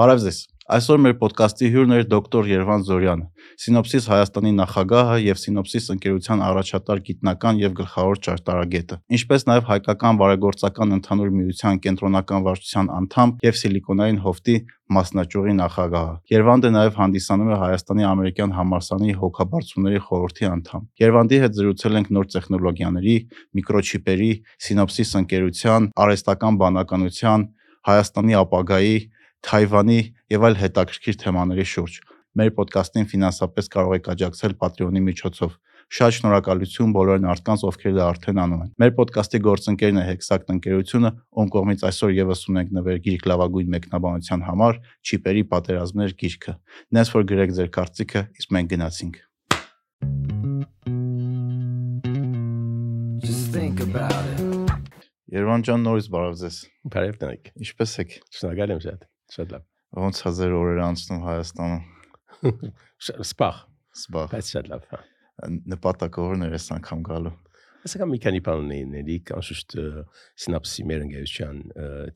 Բարև ձեզ։ Այսօր մեր ոդկասթի հյուրն է դոկտոր Երվան Զորյանը, Սինոպսիս Հայաստանի նախագահը եւ Սինոպսիս ընկերության առաջատար գիտնական եւ գլխավոր ճարտարագետը, ինչպես նաեւ հայկական բարեգործական ընդհանուր միության կենտրոնական վարչության անդամ եւ Սիլիկոնային հովտի մասնաճյուղի նախագահը։ Երվանդը նաեւ հանդիսանում է Հայաստանի ամերիկյան համալսարանի հոգաբարձությունների խորհրդի անդամ։ Երվանդի հետ զրուցել ենք նոր տեխնոլոգիաների, միկրոչիպերի, Սինոպսիս ընկերության, արհեստական բանականության, Հայաստանի ապագայի Թայվանի եւ այլ հետաքրքիր թեմաների շուրջ։ Մեր ոդկասթին ֆինանսապես կարող եք աջակցել Patreon-ի միջոցով։ Շատ շնորհակալություն բոլոր մարդկանց, ովքեր դա արդեն անում են։ Մեր ոդկասթի գործընկերն է Hexact ընկերությունը, ում կողմից այսօր եւս ունենք նվեր գիրք լավագույն մեկնաբանության համար Չիպերի պատերազմներ գիրքը։ Նես որ գրեք ձեր կարծիքը, իսկ մենք գնացինք։ Just think about it. Երվան ջան, նորից բարև ձեզ։ Բարև տնիկ։ Ինչպե՞ս եք։ Շնորհակալ եմ շատ։ Շատ լավ։ Ոնց է ձեր օրերը անցնում Հայաստանում։ Սպախ, Սպա։ բայց շատ լավ։ հա։ Նպատակը ո՞րն էր այս անգամ գալու։ Ասական մի քանի բան ունեինելի, կանշուշտ սինապսի մեր ընկերության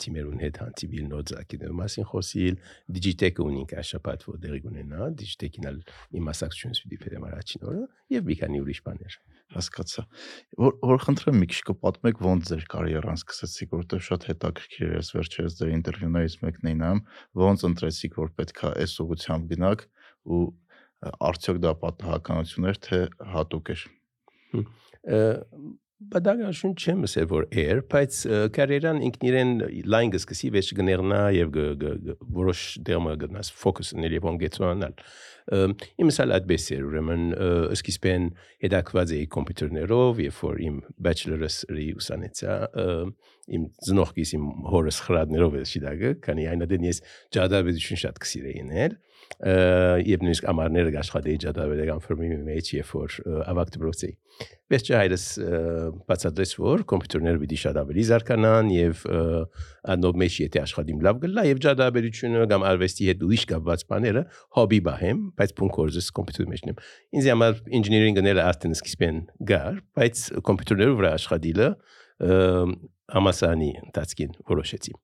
թիմերուն հետ հանդիպիլ նոձակիներ մասին խոսիլ, դիջիտեկը ունենք աշապատ որ դերի ունենա, դիջիտեկին ալ իմ մասնակցությունս պիտի փերեմ առաջին օրը եւ մի քանի ուրիշ բաներ։ Հասկացա։ Որ որ խնդրեմ մի քիչ կպատմեք ոնց ձեր կարիերան սկսեցիք, որովհետև շատ հետաքրքիր էր այս վերջերս ձեր ինտերվյուներից մեկն էին ամ, ոնց ընտրեցիք, որ պետքա այս ուղությամբ գնաք ու արդյոք դա պատահականություն էր, թե հատուկ էր։ Բադագաշուն չեմ ասել որ էր, բայց կարիերան ինքն իրեն լայն գսկսի վեճ գներնա եւ որոշ դերմը գնաս ֆոկուսնել եւ ոնգեցոնալ։ Իմսալ այդպես էր ուրեմն սկիզբեն հետաքված էի կոմպյուտերներով եւ որ իմ bachelor's-ի ուսանեցա իմ ծնողքիս իմ հորս խրադներով է շիդագը, քանի այնադեն ես ջադաբեդություն շատ կսիրեին էլ եւ նույնիսկ ամառները աշխատեի ջադաբեդական ֆիրմի մեջ եւ որ ավակ դպրոցի։ Վերջը հայրս բացատրեց որ կոմպյուտերները պիտի շատ ավելի զարգանան եւ անով մեջ եթե աշխատիմ լավ գլա եւ ջադաբեդությունը կամ արվեստի հետ ուրիշ կապված բաները հոբի բահեմ, բայց փունքորզս կոմպյուտերի մեջն եմ։ Ինձ համար ինժեներինգները արդեն սկիզբեն գար, բայց կոմպյուտերների վրա աշխատիլը համասանի ընթացքին որոշեցի։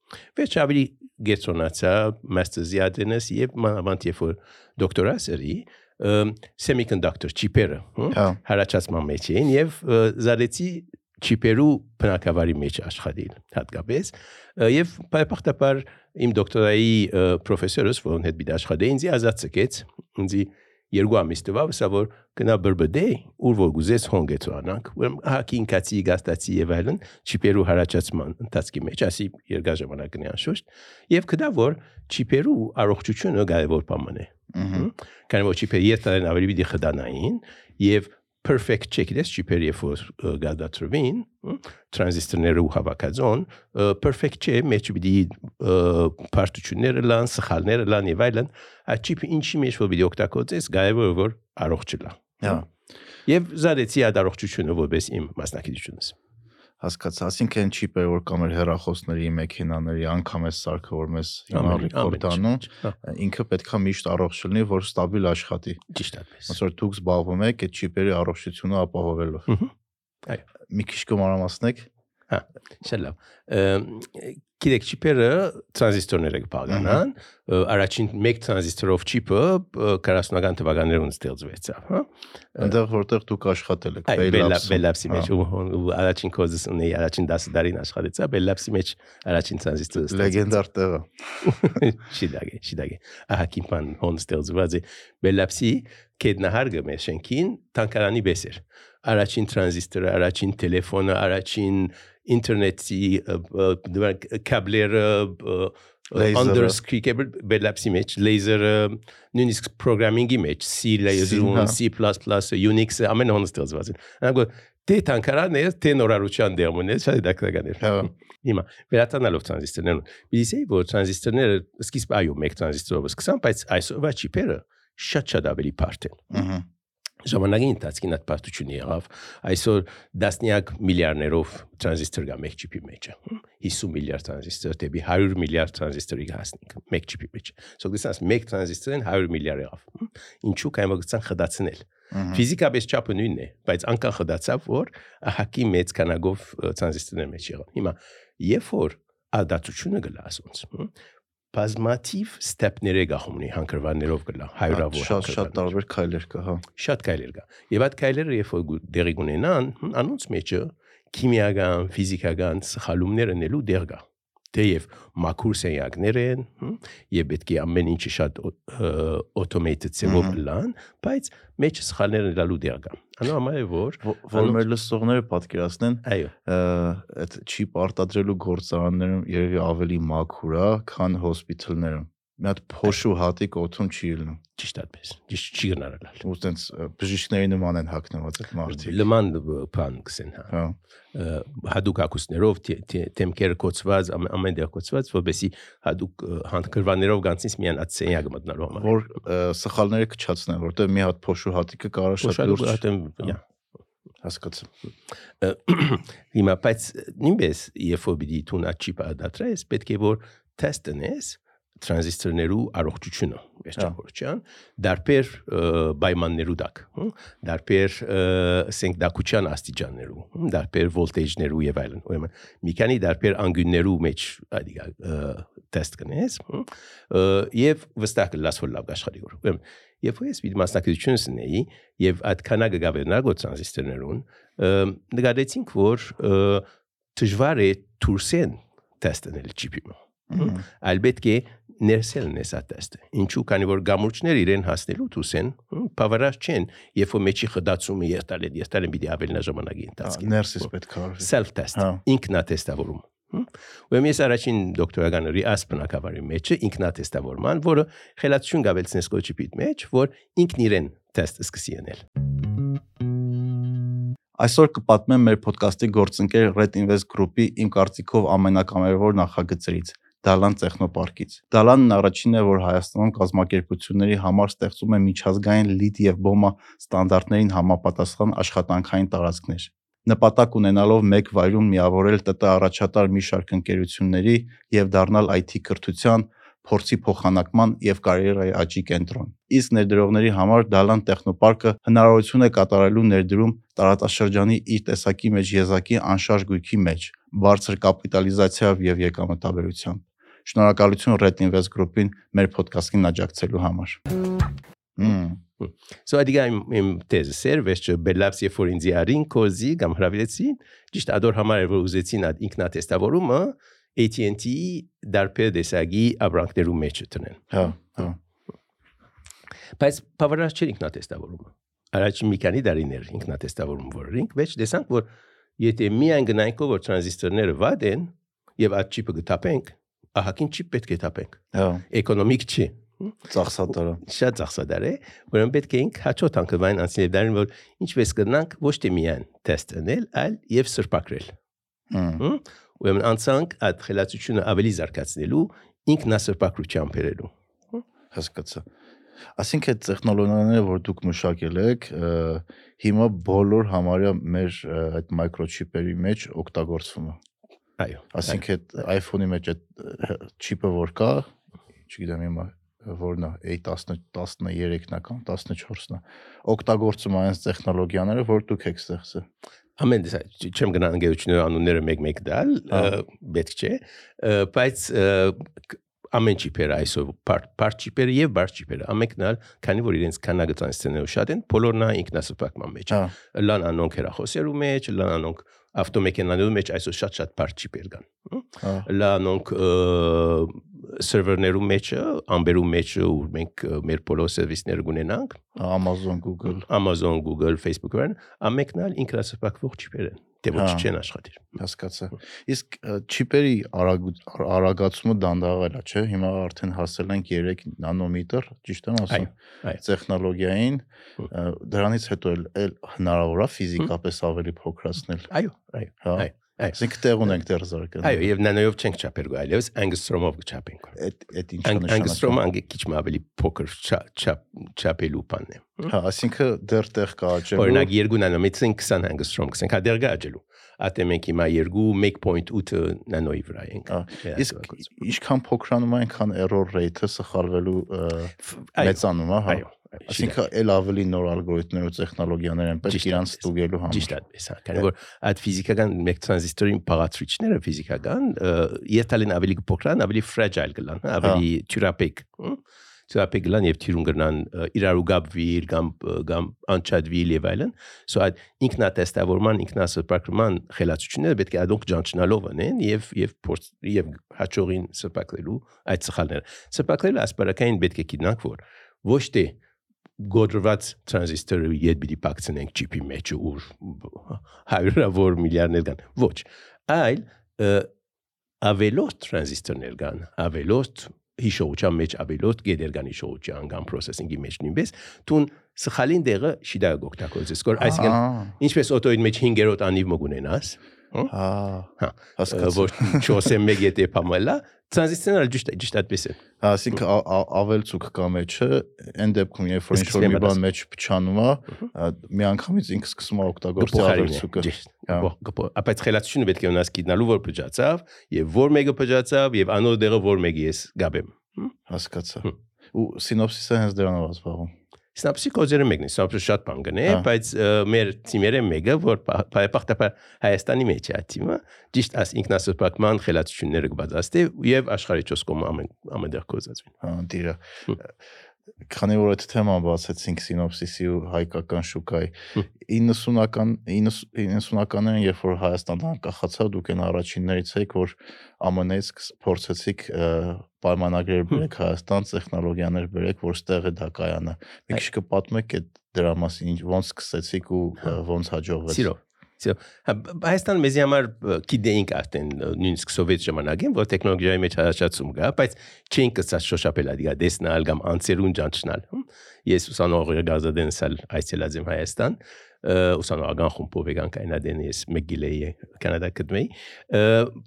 Վերջ ավելի գեցոնացա մաստերզի ադենես եւ մանավանդ երբ որ դոկտորասերի semiconductor չիպերը հարաճացման մեջ էին եւ զարեցի չիպերու բնակավարի մեջ աշխատել հատկապես եւ բայպախտապար իմ դոկտորայի պրոֆեսորս որն հետ բիդ աշխատեին ինձ ազատ ցկեց ինձ երկու ամիս տվավ սա որ գնա բրբդե ուր որ գուզես հոնգեցու անանք ուրեմն հակին կացի գաստացի եւ այլն չիպերու հարաճացման ընթացքի մեջ ասի երկար ժամանակն անշուշտ եւ կդա որ չիպերու առողջությունը կարևոր բան է քանի որ չիպերը երթալեն ավելի պիտի խդանային եւ perfect check դες չիպեր երբ որ գադատրվին տրանզիստորները ու հավաքածոն perfect չէ մեջ պիտի պարտությունները լան սխալները լան եւ այլն այդ չիպը ինչի մեջ որ պիտի օգտագործես գայվը որ առողջ լա հա եւ զարեցի այդ առողջությունը որպես իմ մասնակցությունս հասկացա, ասինքն չի պեր որ կամ հերախոսների, մեքենաների, անգամ էս սարքը որ մեզ հիմա ռեկորդ անում, ինքը պետքա միշտ առողջ լինի, որ ստաբիլ աշխատի։ Ճիշտ այդպես։ Ոնց որ դուք զբաղվում եք այդ չիպերի առողջությունը ապահովելով։ Այո։ Մի քիչ կմանրամասնեք։ Հա, շատ լավ գիտեք չիպերը տրանզիստորները կփաղանան առաջին մեկ տրանզիստորով չիպը 40-ական թվականներում ստեղծվեցավ հա այնտեղ որտեղ դուք աշխատել եք Bellabs-ի մեջ ու առաջին կոզս ունեի առաջին 10 տարին աշխատեցա Bellabs-ի մեջ առաջին տրանզիստորը լեգենդար տեղը շիդագե շիդագե ահա կիմպան հոն ստեղծված է Bellabs-ի կետնահարգը մեր շենքին տանկարանի բեսեր առաջին տրանզիստորը առաջին տելեֆոնը առաջին ինտերնետի կաբլերը underscreen cable բելապսի մեջ laser-ը նույնիսկ programming-ի մեջ C laser-ում C++ Unix ամեն հոն ստեղծված են այնքան դե տանկարանն է թե նորարության դերմուն է շատ դակտական է հիմա վերածանալով տրանզիստորներն բիզի որ տրանզիստորները սկիզբ այո մեկ տրանզիստորով սկսան բայց այսօրվա չիպերը շատ շատ ավելի բարդ են ըհը ժամանակի ընթացքին այդ պարտությունը եղավ այսօր դասնյակ միլիարդներով տրանզիստոր կա մեկ չիպի մեջ 50 միլիարդ տրանզիստոր դեպի 100 միլիարդ տրանզիստորի հասնենք մեկ չիպի մեջ so դեսած մեկ տրանզիստորին 100 միլիարդ եղավ ինչու կայմ գցան խդացնել ֆիզիկապես չափը նույնն է բայց անկան խդացավ որ ահակի մեծ քանակով տրանզիստորներ մեջ եղավ հիմա երբ որ ադացությունը գլաս ոնց բազմաթիվ ստեպները գախումնի հանգրվաններով գլա հայրավոր շատ շատ տարբեր քայլեր կա, հա։ շատ քայլեր կա եւ այդ քայլերը երբ որ դեղի կունենան հմ, անոնց մեջը քիմիական ֆիզիկական սխալումներ ունելու դեր կա թեև մաքուր սենյակներ են եւ պետք է ամեն ինչը շատ օտոմեյթդ ծավով լան բայց մեջ սխալներ ունելու դեր կա անո համար է որ Որ մեր լսողները պատկերացնեն, այո այդ չիպ արտադրելու գործարաններում երևի ավելի մաքուր է, քան հոսպիտալներում։ Մի հատ փոշու հատիկ օթում չի ելնում։ ճիշտ այդպես ճիշտ չի գնարալ Ու տենց բժիշկների նման են հակնված այդ մարդիկ։ լման բան կսեն հա Հա։ հadoop ակուսներով թեմքերը կոծված ամեն դեր կոծված որովհետեւ հadoop հանդկրվաներով գանցից միան այդ սենյակը մտնալու համար Որ սխալները կչացնեն, որտեղ մի հատ փոշու հատիկը կարող շատ լուրջ Հա։ հասկացա։ հիմա բայց նույնպես երբ որ պիտի տունա չիպա դատրես պետք է որ թեստնես տրանզիստորներու առողջությունը վերջավորչյան դարբեր ը, պայմաններու դակ դարբեր ասենք դակության աստիճաններու դարբեր վոլտեջներու եւ այլն ուրեմն մի քանի դարբեր անգյուններու մեջ այդիկա տեստ կնես եւ վստահ կլաս որ լավ աշխատի ուրեմն որ ես մի մասնակցություն ունեի եւ այդ քանակը գավերնագո տրանզիստորներուն նկատեցինք որ դժվար է դուրսեն տեստնել չիպիմը այլ պետք է ներսելն է սա տեստը ինչու քանի որ գամուրջներ իրեն հասնելու դուսեն բավարար չեն երբ որ մեջի խդացումը երտալ է երտալ է պիտի ավելի ժամանակի ընթացքի Ներսից պետք է արվի։ self test Հա։ ինքնատեստավորում Ուրեմն ես առաջին դոկտորական ռիաս բնակավարի մեջ ինքնատեստավորման, որը խելացություն գավելցնես կոչիպիտ մեջ, որ ինքն իրեն տեստ սկսի անել։ Այսօր կպատմեմ մեր ոդկասթի գործընկեր Red Invest Group-ի իմ կարծիքով ամենակամերավոր նախագծերից՝ Դալան տեխնոպարկից։ Դալանն առաջինն է, որ Հայաստանում կազմակերպությունների համար ստեղծում է միջազգային LEED եւ BOMA ստանդարտներին համապատասխան աշխատանքային տարածքներ։ Նպատակ ունենալով մեկ վայրում միավորել ՏՏ առաջատար մի շարք ընկերությունների եւ դառնալ IT կրթության, փորձի փոխանակման եւ կարիերայի աճի կենտրոն։ Իսկ ներդրողների համար Դալան տեխնոպարկը հնարավորություն է կատարելու ներդրում տարածաշրջանի իր տեսակի մեջ եզակի անշարժ գույքի մեջ, բարձր կապիտալիզացիայով եւ եկամտաբերությամբ։ Շնորհակալություն Red Invest Group-ին մեր ոդկասթին աջակցելու համար։ Մմ, So իմ տեզը սեր վերջը բելապս եւ որ ինձ արին կոզի կամ հրավիրեցին ճիշտ ադոր համար էր, որ ուզեցին այդ ինքնատեստավորումը AT&T դարբեր դեսագի abranքներու մեջ տնեն։ հա, հա։ Բայց բավարար չէ ինքնատեստավորումը։ Առաջ մի քանի տարիներ ինքնատեստավորում որինք, վեճ տեսանք, որ եթե միայն գնայինք որ տրանզիստորները վատ են եւ այդ չիպը գտապենք, ահագին չիպ պետք է տապենք։ Հա, Էկոնոմիկ չի։ ծախսատարը։ Շատ ծախսադար է, որոնք պետք է ինք հաջորդ անկվային անցնել դարին, որ ինչպես կնանք ոչ թե միայն տեստ անել, այլ եւ սրբակրել։ Հմ, Ուրեմն անցանք այդ խելացությունը ավելի զարգացնելու ինքնասրբակրությամբ բերելու։ հասկացա։ Այսինքն այդ տեխնոլոգիաները, որ դուք մշակել եք, հիմա բոլոր համարյա մեր այդ մայկրոչիպերի մեջ օգտագործվում է։ Այո։ Այսինքն այդ iPhone-ի մեջ այդ չիպը որ կա, չգիտեմ հիմա որն է A10 13-ն է կամ 14-ն է օգտագործում այս տեխնոլոգիաները որ դուք եք ստեղծել Ամեն դե չեմ գնա անգերությունները անունները մեկ-մեկ դալ, պետք չէ, բայց ամեն ճիպերը այսօր պար ճիպերը եւ բար ճիպերը ամենքնալ քանի որ իրենց քանակը տրանսֆերներով շատ են բոլորն է ինքնասպակման մեջ լան անոնք հերախոսերու մեջ լան անոնք ավտոմեքենաներու մեջ այսօր շատ շատ բար ճիպեր կան հմ? հա լանոնք սերվերներու մեջ ամբերու մեջ ու մենք մեր բոլոր սերվիսները ունենանք Amazon, Google Amazon, Google, Facebook-ն ամենքնալ ինքնասպակվող ճիպեր են դե ոչ Հա։ չեն աշխատիր հասկացա իսկ չիպերի արագ- արագացումը դանդաղել է չէ հիմա արդեն հասել ենք 3 նանոմետր ճիշտ եմ ասում տեխնոլոգիային դրանից հետո էլ հնարավոր է ֆիզիկապես ավելի փոքրացնել այո այո հա այսինքն տեղ ունենք դեռ զարգանում այո եւ նանոյով չենք չափել գա այլևս անգստրոմով կչափենք այդ այդ Անգ- նշանակում անգստրոմը անգե քիչ ավելի փոքր չա- չափ չափելու բանն է հա այսինքն դեռ տեղ կա աճելու օրինակ 2 նանոմետրին 20 անգստրոմ կսենք հա դեռ գա աճելու ատե մենք հիմա 2 1.8 նանոյի վրա ենք Ա, իսկ ինչքան փոքրանում այնքան error rate-ը սխալվելու մեծանում է հա այո Այսինքն էլ ավելի նոր ալգորիթմներ ու տեխնոլոգիաներ են պետք իրանց ստուգելու համար։ Ճիշտ այդպես է, քանի որ այդ ֆիզիկական մեկ տրանզիստորի բաղադրիչները ֆիզիկական երթալին ավելի փոքրան, ավելի fragile կլան, հա, ավելի թյուրապեկ։ Թյուրապեկ կլան եւ թյուրուն կրնան իրար ու գաբվիլ կամ կամ անչադվիլ եւ այլն։ So այդ ինքնատեստավորման, ինքնասպարկման խելացությունները պետք է adonk ջանչնալով անեն եւ եւ եւ հաջողին սպակելու այդ սխալները։ Սպակելը ասպարակային պետք է գիտնանք որ ոչ թե գոդրված տրանզիստորը իդ պիտի փակցնենք չիպի մեջ ուր հարյուրավոր միլիարդներ կան ոչ այլ ավելոց տրանզիստորներ կան ավելոց հիշողության մեջ ավելոց գեդերգան հիշողության կամ processing-ի մեջ նույնպես տուն սխալին դեղը շիդա գոկտակոծես որ այսինքն ինչպես օտոյի մեջ 5-րդ անիվ մոգ ունենաս Հա, հա հասկացա։ որ չոսեմ մեկ եթե փամելա տրանզիստորը ճիշտ ճիշտ այդպես է Հա, Այսինքն ավել ցուկ կա մեջը, այն դեպքում երբ որ ինչ որ Սկսվում է մի բան մեջ փչանում է, միանգամից ինքը սկսում է օգտագործել ավել ցուկը։ Հա։ ապա խելացությունը պետք է ունենաս գիտնալու որ փճացավ եւ որ մեկը փճացավ եւ անոր դեղը որ մեկի ես գաբեմ Հասկացա։ Ու սինոպսիսը հենց դրանով է զբաղվում։ Սնապսի կոզերը մեկն է, սնապսը շատ բան գնե, Հա։ բայց մեր թիմերը մեկը, որ պայպախտապար Հայաստանի մեջ է թիմը, ճիշտ աս ինքնասպակման խելացությունները կբացաստե եւ աշխարհի 4 կողմ ամեն ամենտեղ կոզածվին։ Հա, դիրա։ Քանի որ այդ թեման բացեցինք սինոպսիսի ու հայկական շուկայի Հմ։ 90-ական 90-ականներին երբ որ Հայաստանն անկախացավ, դուք այն առաջիններից եք, որ ԱՄՆ-ից փորձեցիք պայմանագրեր բերեք Հայաստան, տեխնոլոգիաներ բերեք, որ ստեղ է դա կայանը։ Մի քիչ կպատմեք այդ դրա մասին, ինչ ոնց սկսեցիք ու ոնց հաջողվեց։ Սիրո։ Սիրո։ Հա բ- Հայաստանը մեզի համար գիտեինք արդեն նույնիսկ սովետ ժամանակին, որ տեխնոլոգիայի մեջ հաշացում կա, բայց չէինք կցած շոշափել ադիգա դեսնալ կամ անցերուն ճանչնալ։ Ես ուսանող գազադենսալ այցելած եմ Հայաստան ուսանողական խումբով եկան կայնադեն ես մեգիլեի կանադա կդմեի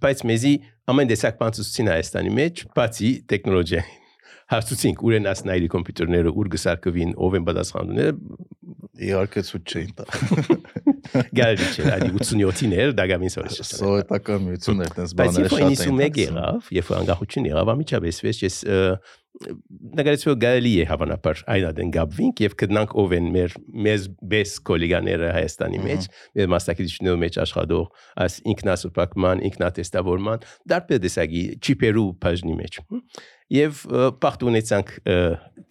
բայց մեզի ամեն տեսակ բան ցուցին Հայաստանի մեջ բացի տեխնոլոգիա հարցուցինք ուր են ասնայլի կոմպյուտերները ուր գսարկվին ով են պատասխանները Իհարկե ցույց չէին տա։ գալի չէ ադի 87-ին էր դագամին սորս Սովետական միությունն էր, տես Բայց բաները շատ որ 91 էին։ եղավ, երբ որ անկախություն եղավ, ամիջապես ես նկարեցու գալի է հավանաբար այնադեն գաբվինք եւ կդնանք ով են մեր մեզ բես գոլիգաները Հայաստանի մեջ, մեր մասնակիցների մեջ աշխատող այս ինքնասպակման, ինքնատեստավորման դարբեր տեսակի չիպերու բաժնի մեջ։ Եվ պախտ ունեցանք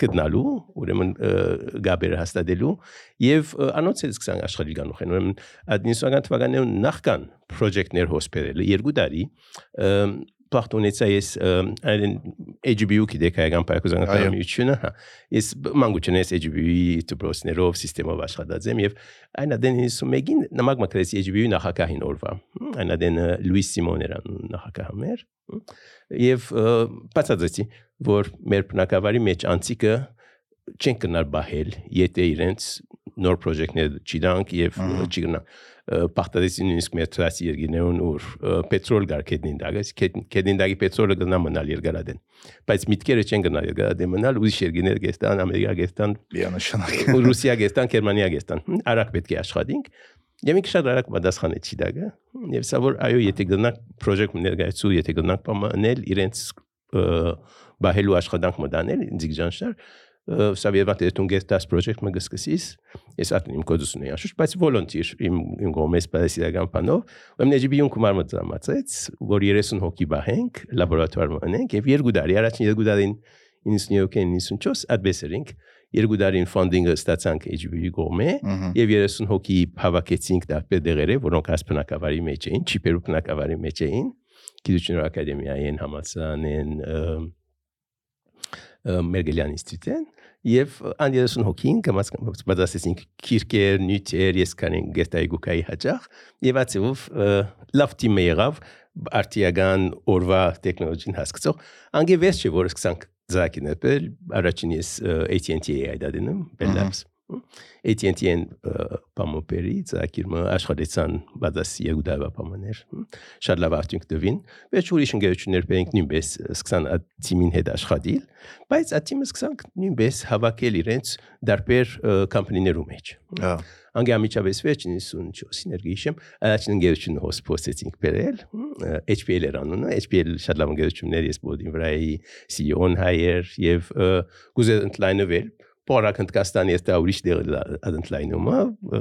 գտնալու, ուրեմն գաբերը հաստատելու եւ անոնց էլ սկսանք աշխատել գանուխեն։ Ուրեմն ադմինիստրական թվականներում նախքան պրոյեկտներ հոսպերել երկու տարի ունեցա ես այն HBU գիտեք հայկական Այո։ պայքոզանական միությունը, հա։ Ես մանգուչն ես HBU-ի դպրոցներով համակարգով աշխատած եմ եւ այն adեն 51-ին նամակ մկրեց HBU նախագահին օրվա։ Այն adեն Լուիս Սիմոն էր ան նախագահը մեր։ ը, բացատրեցի, որ մեր բնակավարի մեջ անցիկը չեն կնար բահել, եթե իրենց նոր պրոյեկտներ չիրանք եւ չգնա պարտադեսին նույնիսկ մեր տրասի երգիներուն որ ը, պետրոլ գար կեդին դագս կեդին դագի պետրոլը գնա մնալ երգարադեն բայց միտքերը չեն գնալ երգարադեն մնալ ուրիշ երգիներ գեստան ամերիկա գեստան Միանշանակ։ ու Ռուսիա գեստան Գերմանիա գեստան արագ պետք է աշխատենք Եվ ինքը շատ արագ պատասխանեց դագը եւ սա որ այո եթե գնանք պրոյեկտ ներկայացու եթե գնանք պամանել իրենց բահելու աշխատանք մտանել ինձ ջանշար սա եւատ դու գեստաս պրոյեկտ մը գսկսիս ես ատն իմ կոդս ունեի աշուշ բայց վոլոնտիր իմ իմ գոմես պասիական պանով ում նեջիբիուն կումար մտածած որ 30 հոգի բահենք լաբորատուար մնենք եւ երկու տարի առաջին երկու տարին 97-ին 94 ադբեսերինք երկու տարին ֆոնդինգը ստացանք HB-ի գոմե եւ 30 հոգի հավաքեցինք դարբեր դեղերը, որոնք աս բնակավարի մեջ էին, չիպերու բնակավարի մեջ էին, գիտությունների ակադեմիային համալսանեն Մերգելյան ինստիտուտեն եւ ան 30 հոգին կամաց բացասեցինք քիրկեր, նյութեր, ես կանեն գետայի գուկայի հաջախ եւ ացիով լավ թիմը եղավ արտիական օրվա տեխնոլոգին հասկացող անգեվես չէ որ սկսանք զակինել առաջին ես AT&T-ի այդադինում բելլապս AT&T-ին պամոպերի ցակիրը աշխատեցան բադաս եգուդավա պամաներ շատ լավ արդյունք տվին բայց ուրիշ ընկերություններ բերենք նույնպես սկսան այդ թիմին հետ աշխատել բայց այդ թիմը սկսանք նույնպես հավաքել իրենց դարբեր կամպանիներու մեջ Հա։ Անգե ամիջապես վերջին 54 ներգիշեմ առաջին ընկերությունը հոսպոսեցինք բերել HPL էր անունը HPL շատ լավ ընկերություններ ես բոդին վրայի CEO-ն հայեր եւ գուզե ընդլայնվել Պորակ Հնդկաստանի հետ ուրիշ դեր ընդլայնումը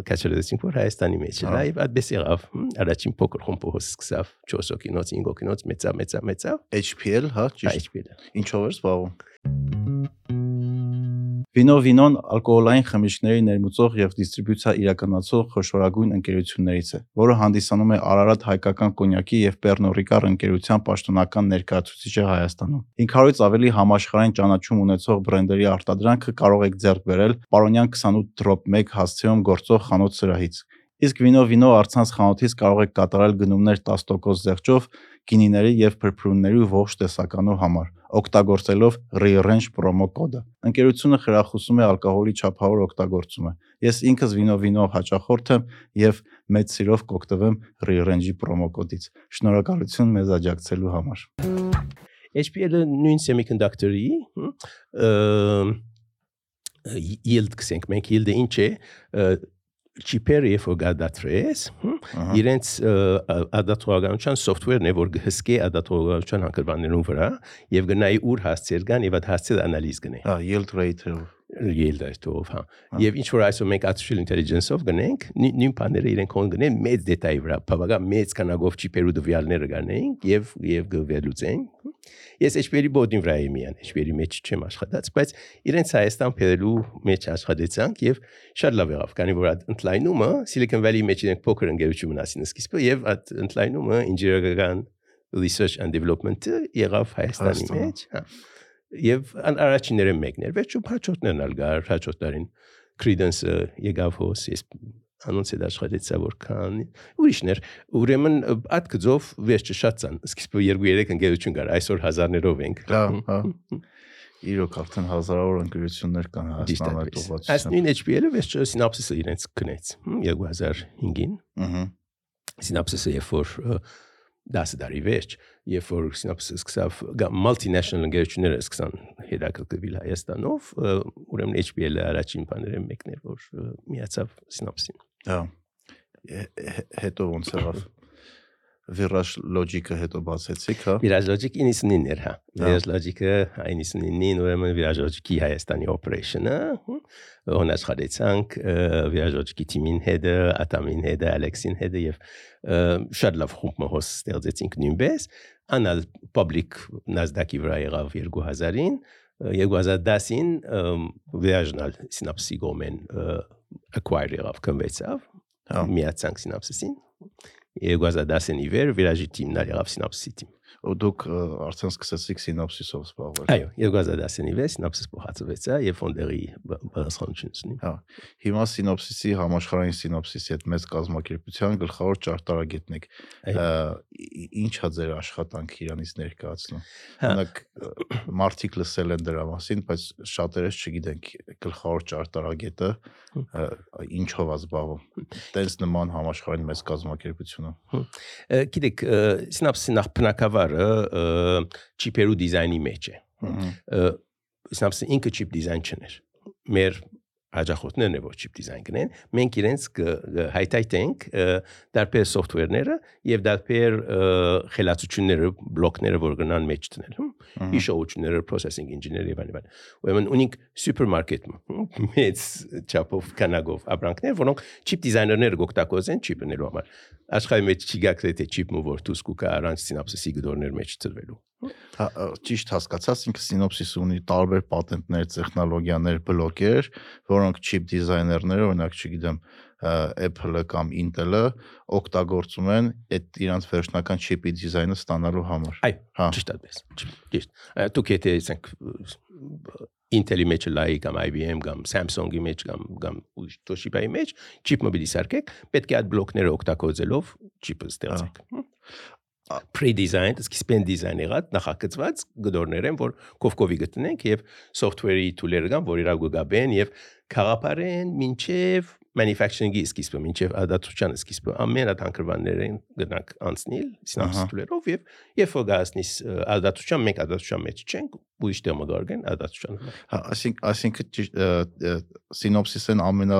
կաչելեցինք որ Հայաստանի մեջ է լայվ այդպես եղավ առաջին փոքր խումբը սկսավ 4 օկինոց 5 օկինոց մեծա մեծա մեծա HPL, հա, ճիշտ։ HPL Ինչով էր զբաղվում։ Վինո Վինոն ալկոհոլային խմիչքների ներմուծող եւ դիստրիբյուցիա իրականացող խոշորագույն ընկերություններից է, որը հանդիսանում է Արարատ հայկական կոնյակի եւ Ricard ընկերության պաշտոնական ներկայացուցիչը Հայաստանում։ 500-ից ավելի համաշխարհային ճանաչում ունեցող բրենդերի արտադրանքը կարող եք ձեռք բերել Պարոնյան 28 դրոպ 1 հասցեում գործող խանութ սրահից։ Իսկ Վինո Վինո առցանց խանութից կարող եք կատարել գնումներ 10% զեղչով գինիների եւ փրփրունների ողջ տեսականու համար, օգտագործելով Rearrange պրոմո կոդը։ Ընկերությունը խրախուսում է ալկոհոլի չափավոր օգտագործումը։ Ես ինքս Վինո Վինո հաճախորդ եմ եւ մեծ սիրով կօգտվեմ Rearrange-ի պրոմո կոդից։ Շնորհակալություն մեզ աջակցելու համար։ HPL-ը նույն semiconductor-ի yield կսենք մենք yield-ը ինչ է չիպերը երբ որ գադատրես, իրենց ադատողականության software-ն է, որ հսկե ադատողականության հանգրվաններուն վրա եւ գնայի ուր հասցեր կան եւ այդ հասցեր անալիզ գնե։ Հա, yield rate-ով yield rate-ով, հա։ Եվ ինչ որ այսօր մենք artificial intelligence-ով գնենք, նույն բաները իրենք կոն գնեն մեծ դետայի վրա, բավական մեծ քանակով չիպերու դվյալները գանենք եւ եւ գվելուծենք Ես HPL-ի բոդին վրա եմ միան, HPL-ի մեջ չեմ աշխատած, բայց իրենց Հայաստան փերելու մեջ աշխատեցանք եւ շատ լավ եղավ, քանի որ այդ ընդլայնումը Silicon Valley-ի մեջ իրենք փոքր ընկերություն մնացին սկիզբը եւ այդ ընդլայնումը ինժեներական research and development-ը եղավ Հայաստանի մեջ, հա։ Եվ առաջինները մեկն էր, վերջում հաջորդներն ալ գար, հաջորդ տարին Credence-ը եկավ հոս, ես անոնց հետ աշխատեցա որքան ուրիշներ ուրեմն այդ գծով վերջը շատ ցան սկիզբը 2-3 ընկերություն կար այսօր հազարներով ենք հա հա իրոք արդեն հազարավոր ընկերություններ կան Հայաստանում այդ ուղղությամբ այս նույն HPL-ը վերջը Synopsys-ը իրենց կնեց 2005-ին ըհը Synopsys-ը երբ որ 10 տարի վերջ երբ որ Synopsys-ը սկսավ multinational ընկերությունները սկսան հետաքրքրվել Հայաստանով ուրեմն HPL-ը առաջին բաները մեկն էր որ միացավ Synopsys-ին Հա։ Հետո ոնց եղավ։ Virage Logic-ը հետո բացեցիք, հա։ Virage Logic 99-ն էր, հա։ Virage Logic-ը 99-ին ուրեմն Virage Logic-ի Հայաստանի operation-ը ոնց աշխատեցանք Virage Logic-ի թիմին հետը, Ատամին հետը, Ալեքսին հետը եւ շատ լավ խումբ մոս ստեղծեցինք նույնպես։ Անալ public Nasdaq-ի վրա եղավ 2000-ին 2010-ին Virage-նալ Synapse-ի գոմեն acquire եղավ կնվեցավ միացանք Synapse-ին и е го задасен и вер, виражи тим на Релав Синапситим. Ու դուք արդեն սկսեցիք սինոպսիսով զբաղվել։ Այո, 2010-ի վեր սինոպսիս փոխածվեցա եւ ֆոնդերի բարձրացնությունն։ Հա։ Հիմա սինոպսիսի համաշխարհային սինոպսիսի հետ մեծ կազմակերպության գլխավոր ճարտարագետն եք։ Ինչ է ձեր աշխատանքը Իրանից ներկայացնում։ Օրինակ մարտիկ լսել են դրա մասին, բայց շատերս չգիտենք գլխավոր ճարտարագետը ինչով է զբաղվում։ Տենց նման համաշխարհային մեծ կազմակերպությունը։ Գիտեք, սինոպսիսի նախ բնակավար բառը չիպերու դիզայնի մեջ է։ Սնապսը ինքը չիպ դիզայն չներ։ Մեր հաջախորդներն է որ չիպ դիզայն կնեն, մենք իրենց հայտայտենք դարբեր software-ները եւ դարբեր խելացությունները, բլոկները, որ գնան մեջ տնել, հիշողությունները, processing engineer եւ այլն։ Ուրեմն ունենք supermarket մեծ չափով կանագով ապրանքներ, որոնք չիպ դիզայներները գոկտակոզեն չիպներու համար։ Աշխարհի մեջ չի գա թե չիպը որ դուս կուկա առանց սինապսիսի գդորներ մեջ ծրվելու։ ճիշտ հասկացած ինքը սինոպսիս ունի տարբեր պատենտներ, տեխնոլոգիաներ, բլոկեր, որոնք չիպ դիզայներները, օրինակ, չգիտեմ, Apple-ը կամ Intel-ը օգտագործում են այդ իրանց վերջնական չիպի դիզայնը ստանալու համար։ Այո, հա ճիշտ այդպես։ Ճիշտ։ Դուք եթե ասենք Intel-ի մեջ լայի կամ IBM կամ Samsung-ի մեջ կամ կամ Toshiba-ի մեջ չիպ մոբիլի սարքեք, պետք է այդ բլոկները օգտագործելով չիպը ստեղծեք pre-design, սկիզբեն դիզայն եղած նախագծված գդորներ են, որ կովկովի գտնենք եւ software-ի tool-երը կան, որ իրար գգաբեն եւ խաղապարեն մինչեւ manufacturing-ի սկիզբը մինչև ադատության սկիզբը ամեն հատ հանգրվաններին գնանք անցնել սինապսիտուլերով եւ երբ որ գասնիս ադատության մենք ադատության մեջ չենք ուրիշ տեղ մգարգեն ադատության Հա, ը, ը, սինոպսիսն ամենա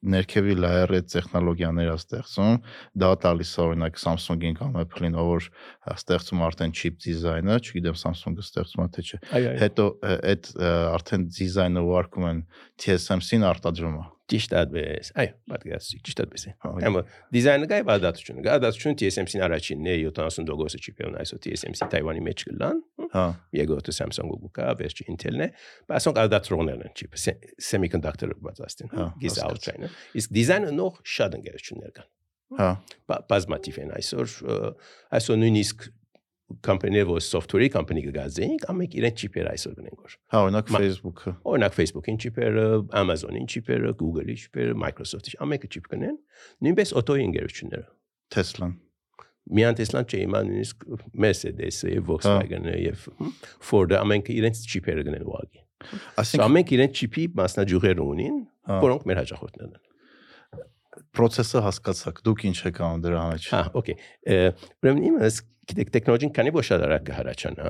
ներքևի լայերը տեխնոլոգիաները ստեղծում, դա տալիս է օրինակ Samsung-ին կամ Apple-ին, որ ստեղծում արդեն chip դիզայնը, չգիտեմ Samsung-ը ստեղծում է թե չէ։ Հետո այդ արդեն դիզայնը ուղարկում են TSMC-ին արտադրում է։ ճիշտ այդպես այո պատկերացրի ճիշտ այդպես է Հա, Ամը դիզայնը գայ ադատությունը գա ադատությունը TSMC-ին առաջինն է 70%-ը չիպերն այսօր TSMC Թայվանի մեջ կլան Հա, Եգոտը Samsung-ը գուկա, վերջի Intel-ն է, բայց ասենք ադատողներն են չիպ, semiconductor բացաստին, Հա, գիս հասկացա։ outside-ը։ Իսկ դիզայնը նող շատ ընկերություններ կան։ հա, Բա- Բազմաթիվ են այսօր, ը, այսօր նույնիսկ կամպանիներ, որ software-ի կամպանի կգազեին, ամենք իրեն չիպեր այսօր գնենք հա, օրինակ Facebook-ը։ Օրինակ Facebook-ին չիպերը, Amazon-ին չիպերը, Google-ի չիպերը, Microsoft-ի, ամենքը չիպ կնեն։ Նույնպես օտոյի ընկերությունները։ Tesla-ն։ Միան Tesla-ն չէ, իման նույնիսկ Mercedes-ը, Volkswagen-ը եւ Ford-ը ամենքը իրենց չիպերը գնեն ուղղակի։ Սա Այսինքն ամենք իրենց չիպի մասնաճյուղեր ունին, Հա։ որոնք մեր հաջողորդներն են։ process-ը հասկացաք, դուք ինչ եք անում դրա մեջ։ Հա, օքեյ։ Ուրեմն իմս գիտեք տեխնոլոգին քանի շատ արագ կհարաճանա,